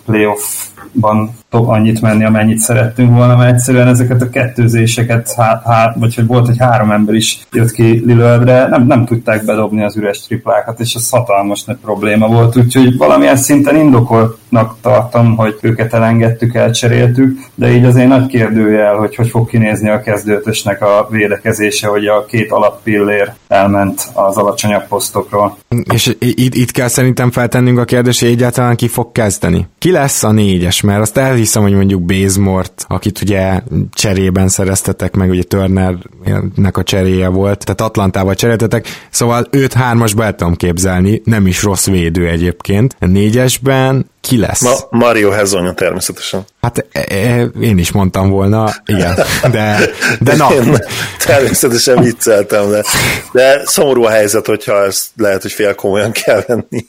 playoffban annyit menni, amennyit szerettünk volna, mert egyszerűen ezeket a kettőzéseket, há, há, vagy hogy volt, hogy három ember is jött ki Lillardre, nem, nem tudták bedobni az üres triplákat, és ez hatalmas nagy probléma volt, úgyhogy valamilyen szinten indokoltnak tartom, hogy őket elengedtük, elcseréltük, de így azért nagy kérdőjel, hogy hogy fog kinézni a kezdőtösnek a védekezése, hogy a két alappillér elment az alacsonyabb posztokról. És itt, itt kell szerintem feltennünk a kérdést, hogy egyáltalán ki fog kezdeni. Ki lesz a négyes, mert azt el elhiszem, hogy mondjuk Bazemort, akit ugye cserében szereztetek meg, ugye Turnernek a cseréje volt, tehát Atlantával cseréltetek, szóval őt hármasba el tudom képzelni, nem is rossz védő egyébként. A négyesben ki lesz? Ma- Mario Hezonya természetesen. Hát e, e, én is mondtam volna, igen, de, de na. Én természetesen vicceltem, de, de szomorú a helyzet, hogyha ezt lehet, hogy fél komolyan kell venni.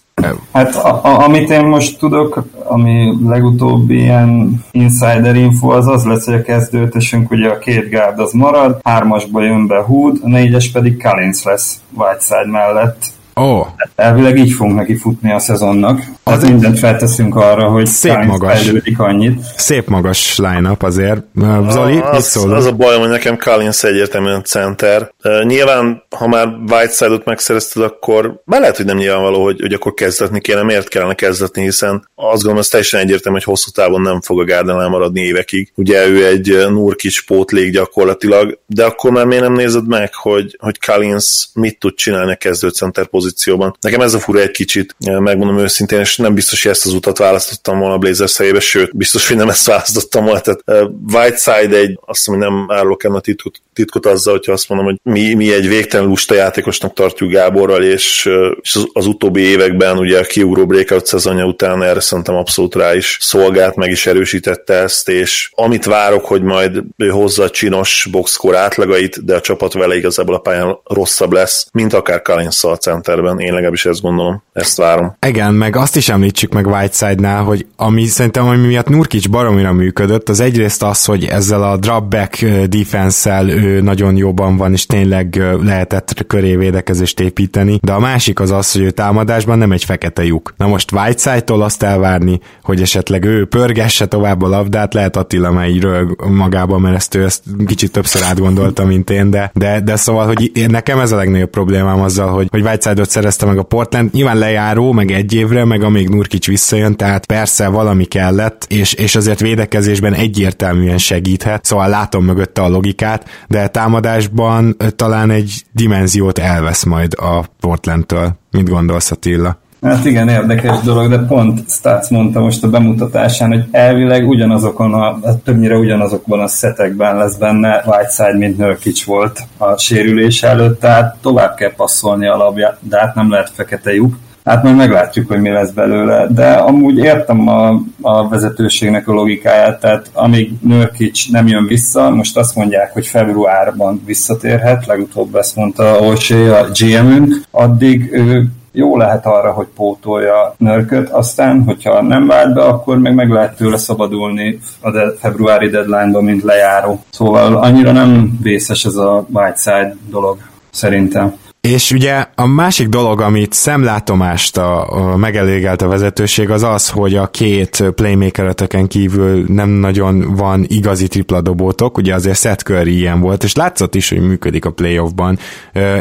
Hát a, a, amit én most tudok, ami legutóbbi ilyen insider info az az lesz, hogy a kezdőtösünk ugye a két gárd az marad, hármasba jön be Hood, a négyes pedig Collins lesz Whiteside mellett Oh. Elvileg így fogunk neki futni a szezonnak. Az mindent felteszünk arra, hogy szép magas. annyit. Szép magas line-up azért. Zoli, a, az, az a baj, hogy nekem Collins egyértelműen center. Nyilván, ha már Whiteside-ot megszerezted, akkor be lehet, hogy nem nyilvánvaló, hogy, hogy akkor kezdetni kéne, miért kellene kezdetni, hiszen azt gondolom, ez teljesen egyértelmű, hogy hosszú távon nem fog a Garden maradni évekig. Ugye ő egy Nurkic pótlék gyakorlatilag, de akkor már miért nem nézed meg, hogy, hogy Collins mit tud csinálni a kezdőcenter pozícióban pozícióban. Nekem ez a fura egy kicsit, megmondom őszintén, és nem biztos, hogy ezt az utat választottam volna a Blazers helyébe, sőt, biztos, hogy nem ezt választottam volna. Tehát Whiteside egy, azt mondom, nem árulok el a titkot, titkot azzal, hogyha azt mondom, hogy mi, mi egy végtelen lusta játékosnak tartjuk Gáborral, és, és az, az, utóbbi években ugye a kiugró breakout szezonja után erre szerintem abszolút rá is szolgált, meg is erősítette ezt, és amit várok, hogy majd hozza a csinos boxkor átlagait, de a csapat vele igazából a pályán rosszabb lesz, mint akár Collins a center rendszerben, én legalábbis ezt gondolom, ezt várom. Igen, meg azt is említsük meg Whiteside-nál, hogy ami szerintem, ami miatt Nurkic baromira működött, az egyrészt az, hogy ezzel a drop-back defense-el ő nagyon jobban van, és tényleg lehetett köré védekezést építeni, de a másik az az, hogy ő támadásban nem egy fekete lyuk. Na most Whiteside-tól azt elvárni, hogy esetleg ő pörgesse tovább a labdát, lehet Attila már így magában, mert ezt ő ezt kicsit többször átgondolta, mint én, de, de, de szóval, hogy nekem ez a legnagyobb problémám azzal, hogy, hogy Whiteside pontot szerezte meg a Portland, nyilván lejáró, meg egy évre, meg amíg Nurkic visszajön, tehát persze valami kellett, és, és azért védekezésben egyértelműen segíthet, szóval látom mögötte a logikát, de támadásban talán egy dimenziót elvesz majd a Portlandtől. Mit gondolsz Attila? Hát igen, érdekes dolog, de pont Stats mondta most a bemutatásán, hogy elvileg ugyanazokon a, hát többnyire ugyanazokban a szetekben lesz benne Whiteside, mint Nurkic volt a sérülés előtt, tehát tovább kell passzolni a labját, nem lehet fekete lyuk. Hát majd meglátjuk, hogy mi lesz belőle, de amúgy értem a, a vezetőségnek a logikáját, tehát amíg Nurkic nem jön vissza, most azt mondják, hogy februárban visszatérhet, legutóbb ezt mondta Olsé, a GM-ünk, addig ő jó lehet arra, hogy pótolja nörköt, aztán, hogyha nem vált be, akkor meg meg lehet tőle szabadulni a de- februári deadline-ban, mint lejáró. Szóval annyira nem vészes ez a Whiteside dolog, szerintem. És ugye a másik dolog, amit szemlátomást a, a megelégelt a vezetőség, az az, hogy a két playmakereteken kívül nem nagyon van igazi tripla dobótok, ugye azért Seth Curry ilyen volt, és látszott is, hogy működik a playoffban,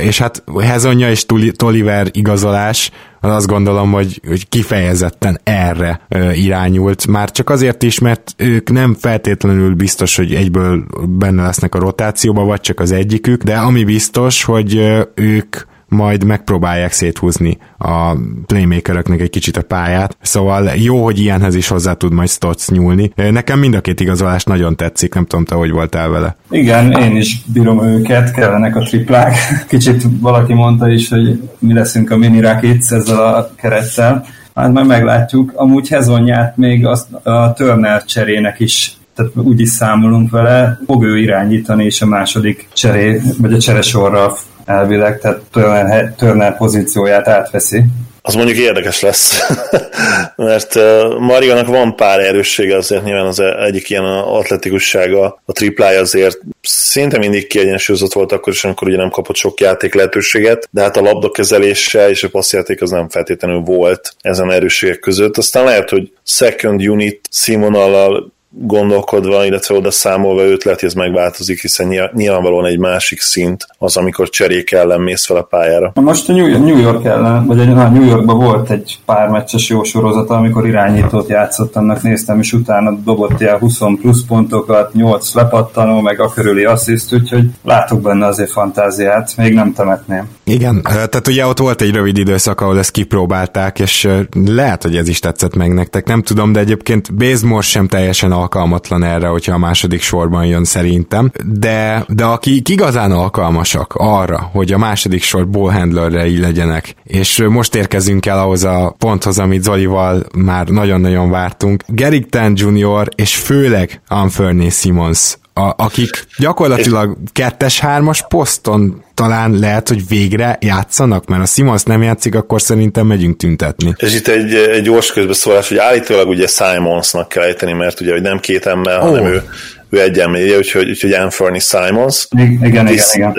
és hát Hezonja és Toliver igazolás, az azt gondolom, hogy, hogy kifejezetten erre ö, irányult. Már csak azért is, mert ők nem feltétlenül biztos, hogy egyből benne lesznek a rotációba, vagy csak az egyikük, de ami biztos, hogy ö, ők majd megpróbálják széthúzni a playmakeröknek egy kicsit a pályát. Szóval jó, hogy ilyenhez is hozzá tud majd Stotts nyúlni. Nekem mind a két igazolás nagyon tetszik, nem tudom, te hogy voltál vele. Igen, én is bírom őket, kellenek a triplák. Kicsit valaki mondta is, hogy mi leszünk a mini Rakic ezzel a kerettel. Hát majd meglátjuk. Amúgy Hezonját még azt a Turner cserének is tehát úgy is számolunk vele, fog ő irányítani, és a második cseré, vagy a cseresorra elvileg, tehát Turner, Turner pozícióját átveszi. Az mondjuk érdekes lesz, mert Mariónak van pár erőssége, azért nyilván az egyik ilyen atletikussága, a triplája azért szinte mindig kiegyensúlyozott volt akkor is, amikor ugye nem kapott sok játék lehetőséget, de hát a labdakezelése és a passzjáték az nem feltétlenül volt ezen erősségek között. Aztán lehet, hogy second unit színvonallal gondolkodva, illetve oda számolva őt lehet, hogy ez megváltozik, hiszen nyilvánvalóan egy másik szint az, amikor cserék ellen mész fel a pályára. Most a New York ellen, vagy egy, New Yorkban volt egy pár meccses jó sorozata, amikor irányítót játszott, annak néztem, és utána dobott ilyen 20 plusz pontokat, 8 lepattanó, meg a körüli assziszt, úgyhogy látok benne azért fantáziát, még nem temetném. Igen, tehát ugye ott volt egy rövid időszak, ahol ezt kipróbálták, és lehet, hogy ez is tetszett meg nektek, nem tudom, de egyébként Bazemore sem teljesen alkalmatlan erre, hogyha a második sorban jön szerintem, de, de akik igazán alkalmasak arra, hogy a második sor ballhandlerrei legyenek, és most érkezünk el ahhoz a ponthoz, amit Zolival már nagyon-nagyon vártunk. Gerrick Jr. és főleg Anferné Simons a, akik gyakorlatilag kettes-hármas poszton talán lehet, hogy végre játszanak, mert a Simons nem játszik, akkor szerintem megyünk tüntetni. És itt egy, egy gyors közbeszólás, hogy állítólag ugye Simonsnak kell ejteni, mert ugye hogy nem két emmel, oh. hanem ő ő egy emléje, úgyhogy, úgyhogy Anthony Simons. Igen, igen, Visz, igen.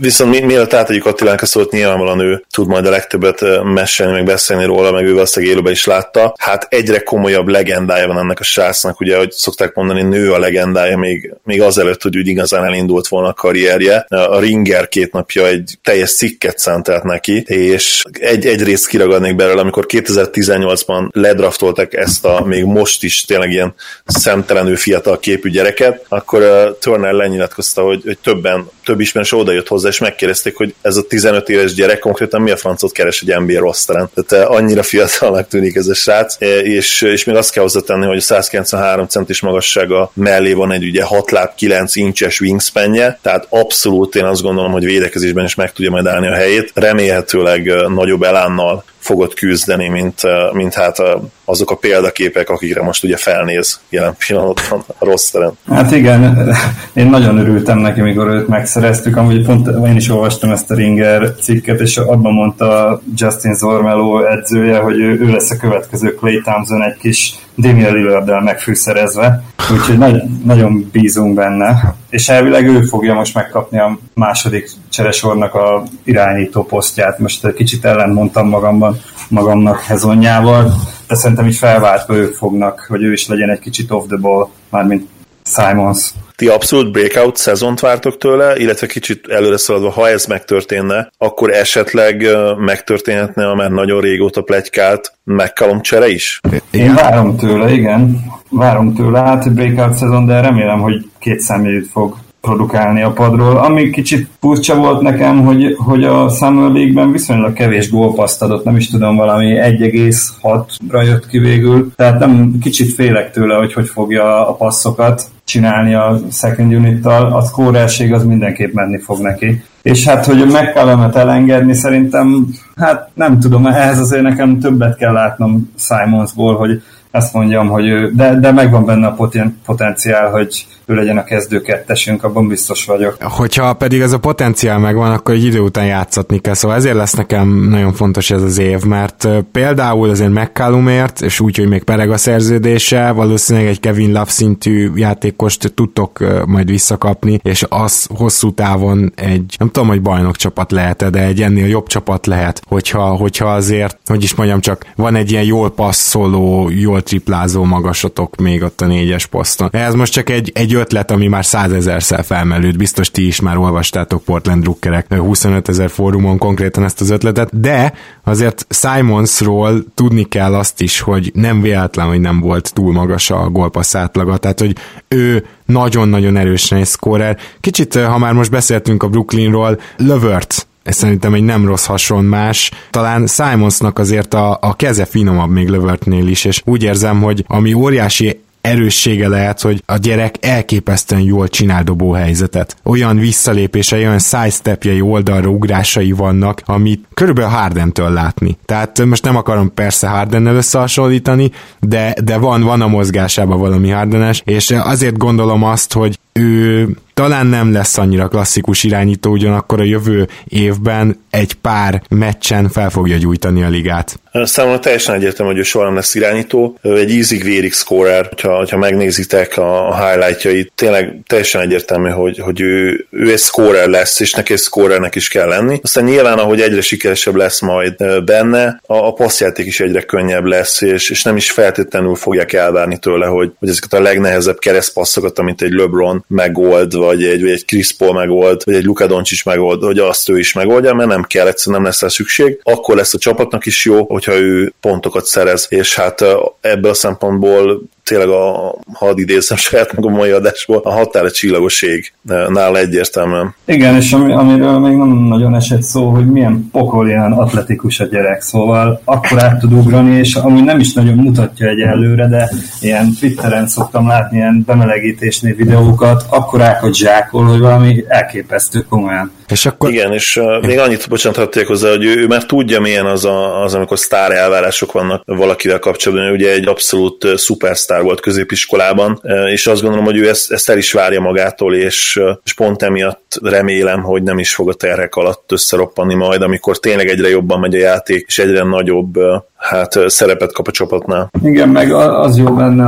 Viszont mi, mielőtt átadjuk Attilánk a szót, nyilvánvalóan ő tud majd a legtöbbet mesélni, meg beszélni róla, meg ő azt élőben is látta. Hát egyre komolyabb legendája van ennek a srácnak, ugye, hogy szokták mondani, nő a legendája még, még azelőtt, hogy úgy igazán elindult volna a karrierje. A Ringer két napja egy teljes cikket szentelt neki, és egy, egy részt kiragadnék belőle, amikor 2018-ban ledraftoltak ezt a még most is tényleg ilyen szemtelenül fiatal képű gyereket, ilyeneket, akkor uh, Turner lenyilatkozta, hogy, hogy többen, több ismerős oda jött hozzá, és megkérdezték, hogy ez a 15 éves gyerek konkrétan mi a francot keres egy NBA rosteren. Tehát uh, annyira fiatalnak tűnik ez a srác, e, és, és még azt kell hozzátenni, hogy a 193 centis magassága mellé van egy ugye 6 láb 9 incses wingspanje, tehát abszolút én azt gondolom, hogy védekezésben is meg tudja majd állni a helyét, remélhetőleg uh, nagyobb elánnal fogod küzdeni, mint, mint hát azok a példaképek, akikre most ugye felnéz jelen pillanatban a rossz terem. Hát igen, én nagyon örültem neki, mikor őt megszereztük, amúgy pont én is olvastam ezt a Ringer cikket, és abban mondta Justin Zormeló edzője, hogy ő, ő lesz a következő Clay Thompson egy kis Damian lillard megfűszerezve, úgyhogy nagy, nagyon bízunk benne, és elvileg ő fogja most megkapni a második cseresornak a irányító posztját. Most egy kicsit ellentmondtam magamban, magamnak Hezonjával, de szerintem így felváltva ők fognak, hogy ő is legyen egy kicsit off the ball, mármint Simons. Ti abszolút breakout szezont vártok tőle, illetve kicsit előre szaladva, ha ez megtörténne, akkor esetleg megtörténhetne a már nagyon régóta plegykált McCallum csere is? Én várom tőle, igen. Várom tőle, hát breakout szezon, de remélem, hogy két számjegyűt fog produkálni a padról. Ami kicsit furcsa volt nekem, hogy, hogy a Summer League-ben viszonylag kevés gólpaszt adott, nem is tudom, valami 1,6-ra jött ki végül, tehát nem kicsit félek tőle, hogy hogy fogja a passzokat csinálni a second unittal, a szkórerség az mindenképp menni fog neki. És hát, hogy mccallum elengedni, szerintem, hát nem tudom, ehhez azért nekem többet kell látnom Simonsból, hogy azt mondjam, hogy ő, de, de megvan benne a poten, potenciál, hogy ő legyen a kezdő kettesünk, abban biztos vagyok. Hogyha pedig ez a potenciál megvan, akkor egy idő után játszatni kell, szóval ezért lesz nekem nagyon fontos ez az év, mert például azért McCallumért, és úgy, hogy még pereg a szerződése, valószínűleg egy Kevin Love szintű játékost tudtok majd visszakapni, és az hosszú távon egy, nem tudom, hogy bajnok csapat lehet de egy ennél jobb csapat lehet, hogyha, hogyha azért, hogy is mondjam, csak van egy ilyen jól passzoló, jól triplázó magasotok még ott a négyes poszton. Ez most csak egy, egy ötlet, ami már százezerszer felmerült, biztos ti is már olvastátok Portland drukkerek 25 ezer fórumon konkrétan ezt az ötletet, de azért Simonsról tudni kell azt is, hogy nem véletlen, hogy nem volt túl magas a gólpassz átlaga, tehát hogy ő nagyon-nagyon erősen egy scorer. Kicsit, ha már most beszéltünk a Brooklynról, Lövört ez szerintem egy nem rossz hasonmás. Talán Simonsnak azért a, a keze finomabb még Lövertnél is, és úgy érzem, hogy ami óriási erőssége lehet, hogy a gyerek elképesztően jól csinál dobó helyzetet. Olyan visszalépései, olyan sidestepjei, oldalra ugrásai vannak, amit körülbelül Hardentől látni. Tehát most nem akarom persze Hardennel összehasonlítani, de, de van, van a mozgásában valami Hardenes, és azért gondolom azt, hogy ő talán nem lesz annyira klasszikus irányító, ugyanakkor a jövő évben egy pár meccsen fel fogja gyújtani a ligát. Számomra teljesen egyértelmű, hogy ő soha nem lesz irányító. Ő egy ízig vérig scorer, hogyha, hogyha megnézitek a, a highlightjait, tényleg teljesen egyértelmű, hogy, hogy ő, ő egy scorer lesz, és neki egy scorernek is kell lenni. Aztán nyilván, ahogy egyre sikeresebb lesz majd benne, a, a passzjáték is egyre könnyebb lesz, és, és nem is feltétlenül fogják elvárni tőle, hogy, hogy ezeket a legnehezebb keresztpasszokat, amit egy LeBron megold, vagy egy, vagy egy Chris Paul megold, vagy egy Luka Doncic megold, hogy azt ő is megoldja, mert nem kell, egyszerűen nem lesz rá szükség. Akkor lesz a csapatnak is jó, hogyha ő pontokat szerez, és hát ebből a szempontból tényleg a, ha idézem saját magam mai adásból, a határa csillagoség nála egyértelműen. Igen, és ami, amiről még nem nagyon esett szó, hogy milyen pokol ilyen atletikus a gyerek, szóval akkor át tud ugrani, és amúgy nem is nagyon mutatja egy előre, de ilyen Twitteren szoktam látni ilyen bemelegítésnél videókat, akkorákat zsákol, hogy valami elképesztő komolyan. És akkor... Igen, és uh, még annyit, bocsánat, hatték hozzá, hogy ő, ő már tudja, milyen az, a, az, amikor sztár elvárások vannak valakivel kapcsolatban. Ugye egy abszolút uh, szupersztár volt középiskolában, uh, és azt gondolom, hogy ő ezt, ezt el is várja magától, és, uh, és pont emiatt remélem, hogy nem is fog a terhek alatt összeroppanni majd, amikor tényleg egyre jobban megy a játék, és egyre nagyobb uh, hát szerepet kap a csapatnál. Igen, meg az jó benne,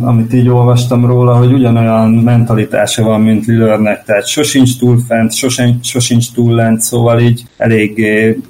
amit így olvastam róla, hogy ugyanolyan mentalitása van, mint Lillardnek, tehát sosincs túl fent, sosincs, sosincs túl lent, szóval így elég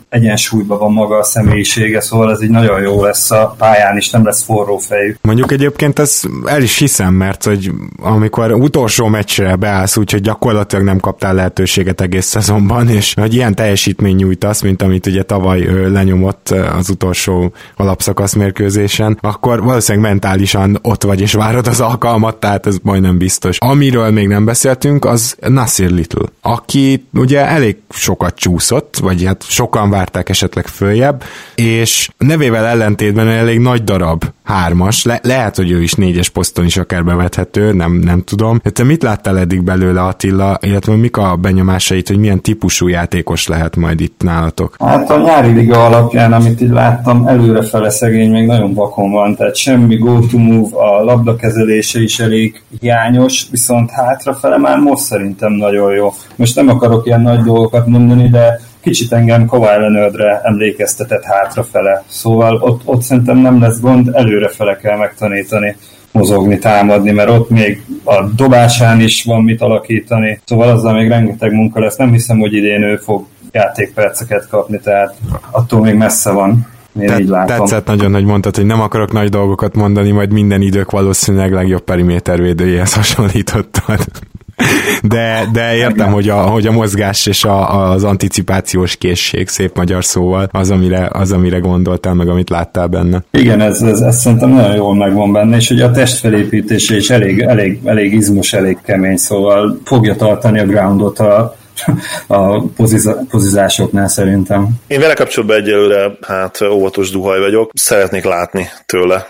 egyensúlyban van maga a személyisége, szóval ez így nagyon jó lesz a pályán is, nem lesz forró fejű. Mondjuk egyébként ez el is hiszem, mert hogy amikor utolsó meccsre beállsz, úgyhogy gyakorlatilag nem kaptál lehetőséget egész szezonban, és hogy ilyen teljesítmény nyújtasz, mint amit ugye tavaly lenyomott az utolsó alapszakasz mérkőzésen, akkor valószínűleg mentálisan ott vagy és várod az alkalmat, tehát ez majdnem biztos. Amiről még nem beszéltünk, az Nasir Little, aki ugye elég sokat csúszott, vagy hát sokan várták esetleg följebb, és nevével ellentétben elég nagy darab hármas, Le- lehet, hogy ő is négyes poszton is akár bevethető, nem, nem tudom. Te mit láttál eddig belőle Attila, illetve mik a benyomásait, hogy milyen típusú játékos lehet majd itt nálatok? Hát a nyári liga alapján, amit így láttam, előrefele szegény még nagyon vakon van, tehát semmi go to move, a labdakezelése is elég hiányos, viszont hátrafele már most szerintem nagyon jó. Most nem akarok ilyen nagy dolgokat mondani, de kicsit engem Kawhi Leonardre emlékeztetett hátrafele. Szóval ott, ott szerintem nem lesz gond, előrefele kell megtanítani mozogni, támadni, mert ott még a dobásán is van mit alakítani, szóval azzal még rengeteg munka lesz. Nem hiszem, hogy idén ő fog játékperceket kapni, tehát attól még messze van. Én Te- így látom. Tetszett nagyon, hogy mondtad, hogy nem akarok nagy dolgokat mondani, majd minden idők valószínűleg legjobb perimétervédőjéhez hasonlítottad. De, de értem, hogy a, hogy a mozgás és a, az anticipációs készség, szép magyar szóval, az amire, az, amire gondoltál, meg amit láttál benne. Igen, ez, ez, ez szerintem nagyon jól megvan benne, és hogy a testfelépítése is elég, elég, elég izmos, elég kemény, szóval fogja tartani a groundot a, a pozizásoknál szerintem. Én vele kapcsolatban egyelőre hát óvatos duhaj vagyok. Szeretnék látni tőle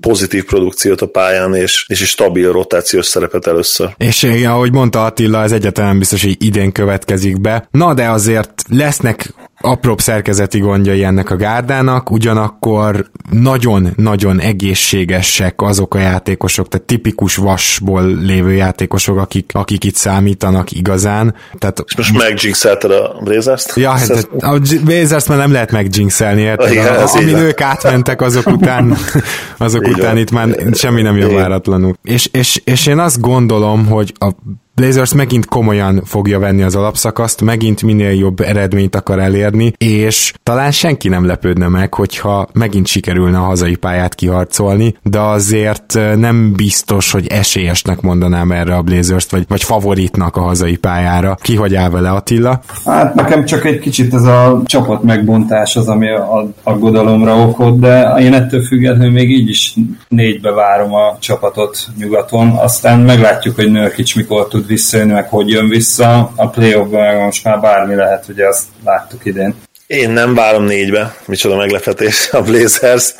pozitív produkciót a pályán, és, és is stabil rotációs szerepet először. És igen, ahogy mondta Attila, ez egyáltalán biztos, hogy idén következik be. Na, de azért lesznek apróbb szerkezeti gondjai ennek a gárdának, ugyanakkor nagyon-nagyon egészségesek azok a játékosok, tehát tipikus vasból lévő játékosok, akik, akik itt számítanak igazán. Tehát, És most megjinxelted a Blazers-t? Ja, hát a blazers már nem lehet megjinxelni, érted? Igen, a, amin ők átmentek azok után, azok Így után van. itt már semmi nem jön váratlanul. És, és, és én azt gondolom, hogy a Blazers megint komolyan fogja venni az alapszakaszt, megint minél jobb eredményt akar elérni, és talán senki nem lepődne meg, hogyha megint sikerülne a hazai pályát kiharcolni, de azért nem biztos, hogy esélyesnek mondanám erre a Blazers-t, vagy, vagy favoritnak a hazai pályára. Ki hogy áll vele Attila? Hát nekem csak egy kicsit ez a csapat megbontás az, ami a aggodalomra okot, de én ettől függetlenül még így is négybe várom a csapatot nyugaton, aztán meglátjuk, hogy Nörkics mikor tud visszajönni, meg hogy jön vissza. A play-offban most már bármi lehet, ugye azt láttuk idén. Én nem várom négybe, micsoda meglepetés a Blazers.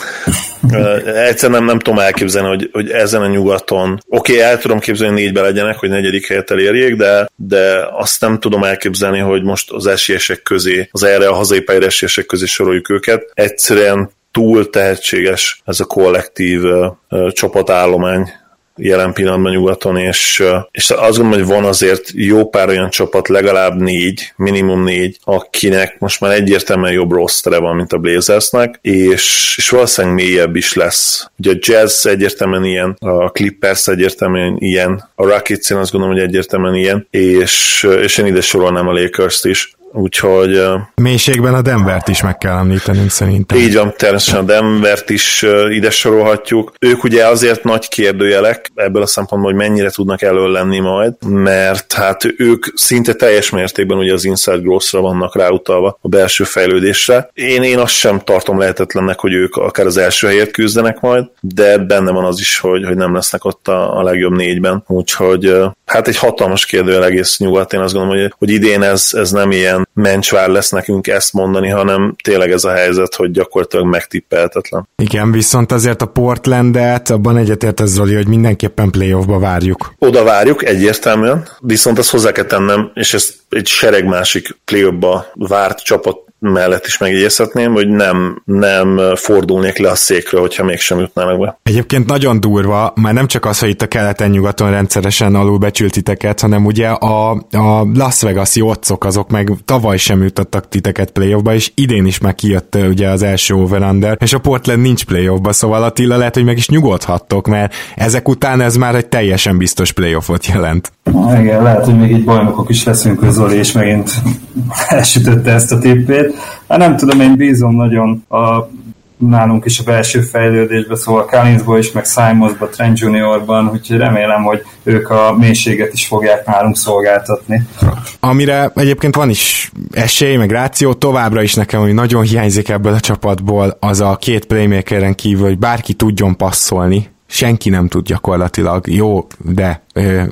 Egyszerűen nem, nem tudom elképzelni, hogy, hogy ezen a nyugaton, oké, okay, el tudom képzelni, hogy négybe legyenek, hogy negyedik helyet elérjék, de, de azt nem tudom elképzelni, hogy most az esélyesek közé, az erre a hazai pályára esélyesek közé soroljuk őket. Egyszerűen túl tehetséges ez a kollektív uh, csapatállomány jelen pillanatban nyugaton, és, és azt gondolom, hogy van azért jó pár olyan csapat, legalább négy, minimum négy, akinek most már egyértelműen jobb rostere van, mint a Blazersnek, és, és valószínűleg mélyebb is lesz. Ugye a Jazz egyértelműen ilyen, a Clippers egyértelműen ilyen, a Rockets én azt gondolom, hogy egyértelműen ilyen, és, és én ide sorolnám a Lakers-t is. Úgyhogy... Mélységben a Denvert is meg kell említenünk szerintem. Így van, természetesen a Denvert is ide sorolhatjuk. Ők ugye azért nagy kérdőjelek ebből a szempontból, hogy mennyire tudnak elől lenni majd, mert hát ők szinte teljes mértékben ugye az inside growth-ra vannak ráutalva a belső fejlődésre. Én, én azt sem tartom lehetetlennek, hogy ők akár az első helyért küzdenek majd, de benne van az is, hogy, hogy nem lesznek ott a, a legjobb négyben. Úgyhogy hát egy hatalmas kérdőjel egész nyugat. Én azt gondolom, hogy, hogy idén ez, ez nem ilyen ilyen mencsvár lesz nekünk ezt mondani, hanem tényleg ez a helyzet, hogy gyakorlatilag megtippelhetetlen. Igen, viszont azért a Portlandet, abban egyetért ez Zoli, hogy mindenképpen playoffba várjuk. Oda várjuk, egyértelműen, viszont azt hozzá kell tennem, és ez egy sereg másik playoffba várt csapat mellett is megjegyezhetném, hogy nem, nem fordulnék le a székről, hogyha mégsem jutnának be. Egyébként nagyon durva, már nem csak az, hogy itt a keleten-nyugaton rendszeresen alulbecsült titeket, hanem ugye a, a Las Vegas-i otcok azok meg tavaly sem jutottak titeket playoffba, és idén is már kijött ugye az első over és a Portland nincs playoffba, szóval Attila lehet, hogy meg is nyugodhattok, mert ezek után ez már egy teljesen biztos playoffot jelent. Igen, lehet, hogy még így bajnokok is leszünk, hogy Zoli és megint elsütötte ezt a tippét. Hát nem tudom, én bízom nagyon a nálunk is a belső fejlődésbe, szóval Collinsból is, meg Simonsba, Trent Juniorban, úgyhogy remélem, hogy ők a mélységet is fogják nálunk szolgáltatni. Amire egyébként van is esély, meg ráció, továbbra is nekem, hogy nagyon hiányzik ebből a csapatból, az a két playmakeren kívül, hogy bárki tudjon passzolni, senki nem tud gyakorlatilag. Jó, de ö,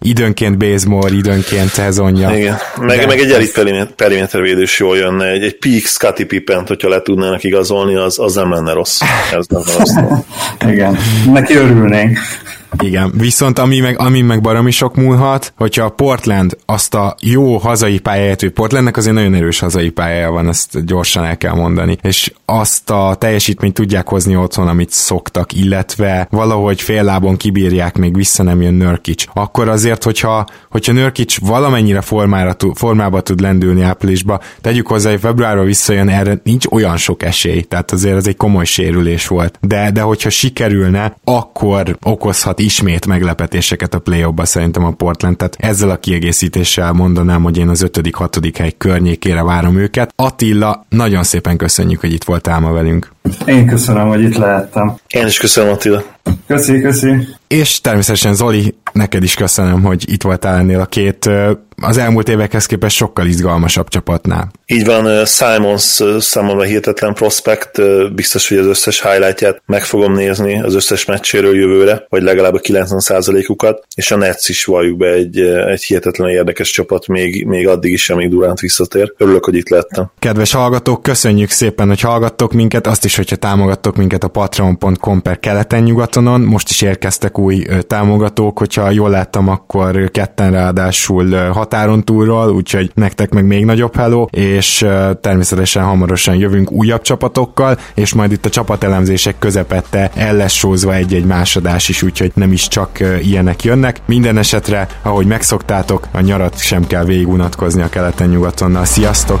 időnként Bazemore, időnként szezonja. Igen, meg, de meg egy elit perimétervédős jól jönne, egy, egy peak Scotty Pippent, hogyha le tudnának igazolni, az, az nem lenne rossz. Ez nem rossz. Igen, neki örülnénk. Igen, viszont ami meg, ami meg baromi sok múlhat, hogyha a Portland azt a jó hazai pályáját, hogy Portlandnek azért nagyon erős hazai pályája van, ezt gyorsan el kell mondani, és azt a teljesítményt tudják hozni otthon, amit szoktak, illetve valahogy fél lábon kibírják, még vissza nem jön Nörkics. Akkor azért, hogyha, hogyha Nörkics valamennyire formára, formába tud lendülni áprilisba, tegyük hozzá, hogy februárra visszajön, erre nincs olyan sok esély, tehát azért ez egy komoly sérülés volt. De, de hogyha sikerülne, akkor okozhat ismét meglepetéseket a play ba szerintem a Portland, tehát ezzel a kiegészítéssel mondanám, hogy én az 5.-6. hely környékére várom őket. Attila, nagyon szépen köszönjük, hogy itt voltál ma velünk. Én köszönöm, hogy itt lehettem. Én is köszönöm, Attila. Köszi, köszi. És természetesen Zoli, neked is köszönöm, hogy itt voltál ennél a két az elmúlt évekhez képest sokkal izgalmasabb csapatnál. Így van, Simons számomra hihetetlen prospekt, biztos, hogy az összes highlightját meg fogom nézni az összes meccséről jövőre, vagy legalább a 90%-ukat, és a Nets is valljuk be egy, egy hihetetlen érdekes csapat, még, még addig is, amíg Durant visszatér. Örülök, hogy itt lettem. Kedves hallgatók, köszönjük szépen, hogy hallgattok minket, azt is, hogyha támogattok minket a patreon.com per keleten-nyugatonon, most is érkeztek új támogatók, hogyha jól láttam, akkor ketten ráadásul határon túlról, úgyhogy nektek meg még nagyobb hello, és természetesen hamarosan jövünk újabb csapatokkal, és majd itt a csapatelemzések közepette el lesz sózva egy-egy másodás is, úgyhogy nem is csak ilyenek jönnek. Minden esetre, ahogy megszoktátok, a nyarat sem kell végigunatkozni a keleten-nyugatonnal. Sziasztok!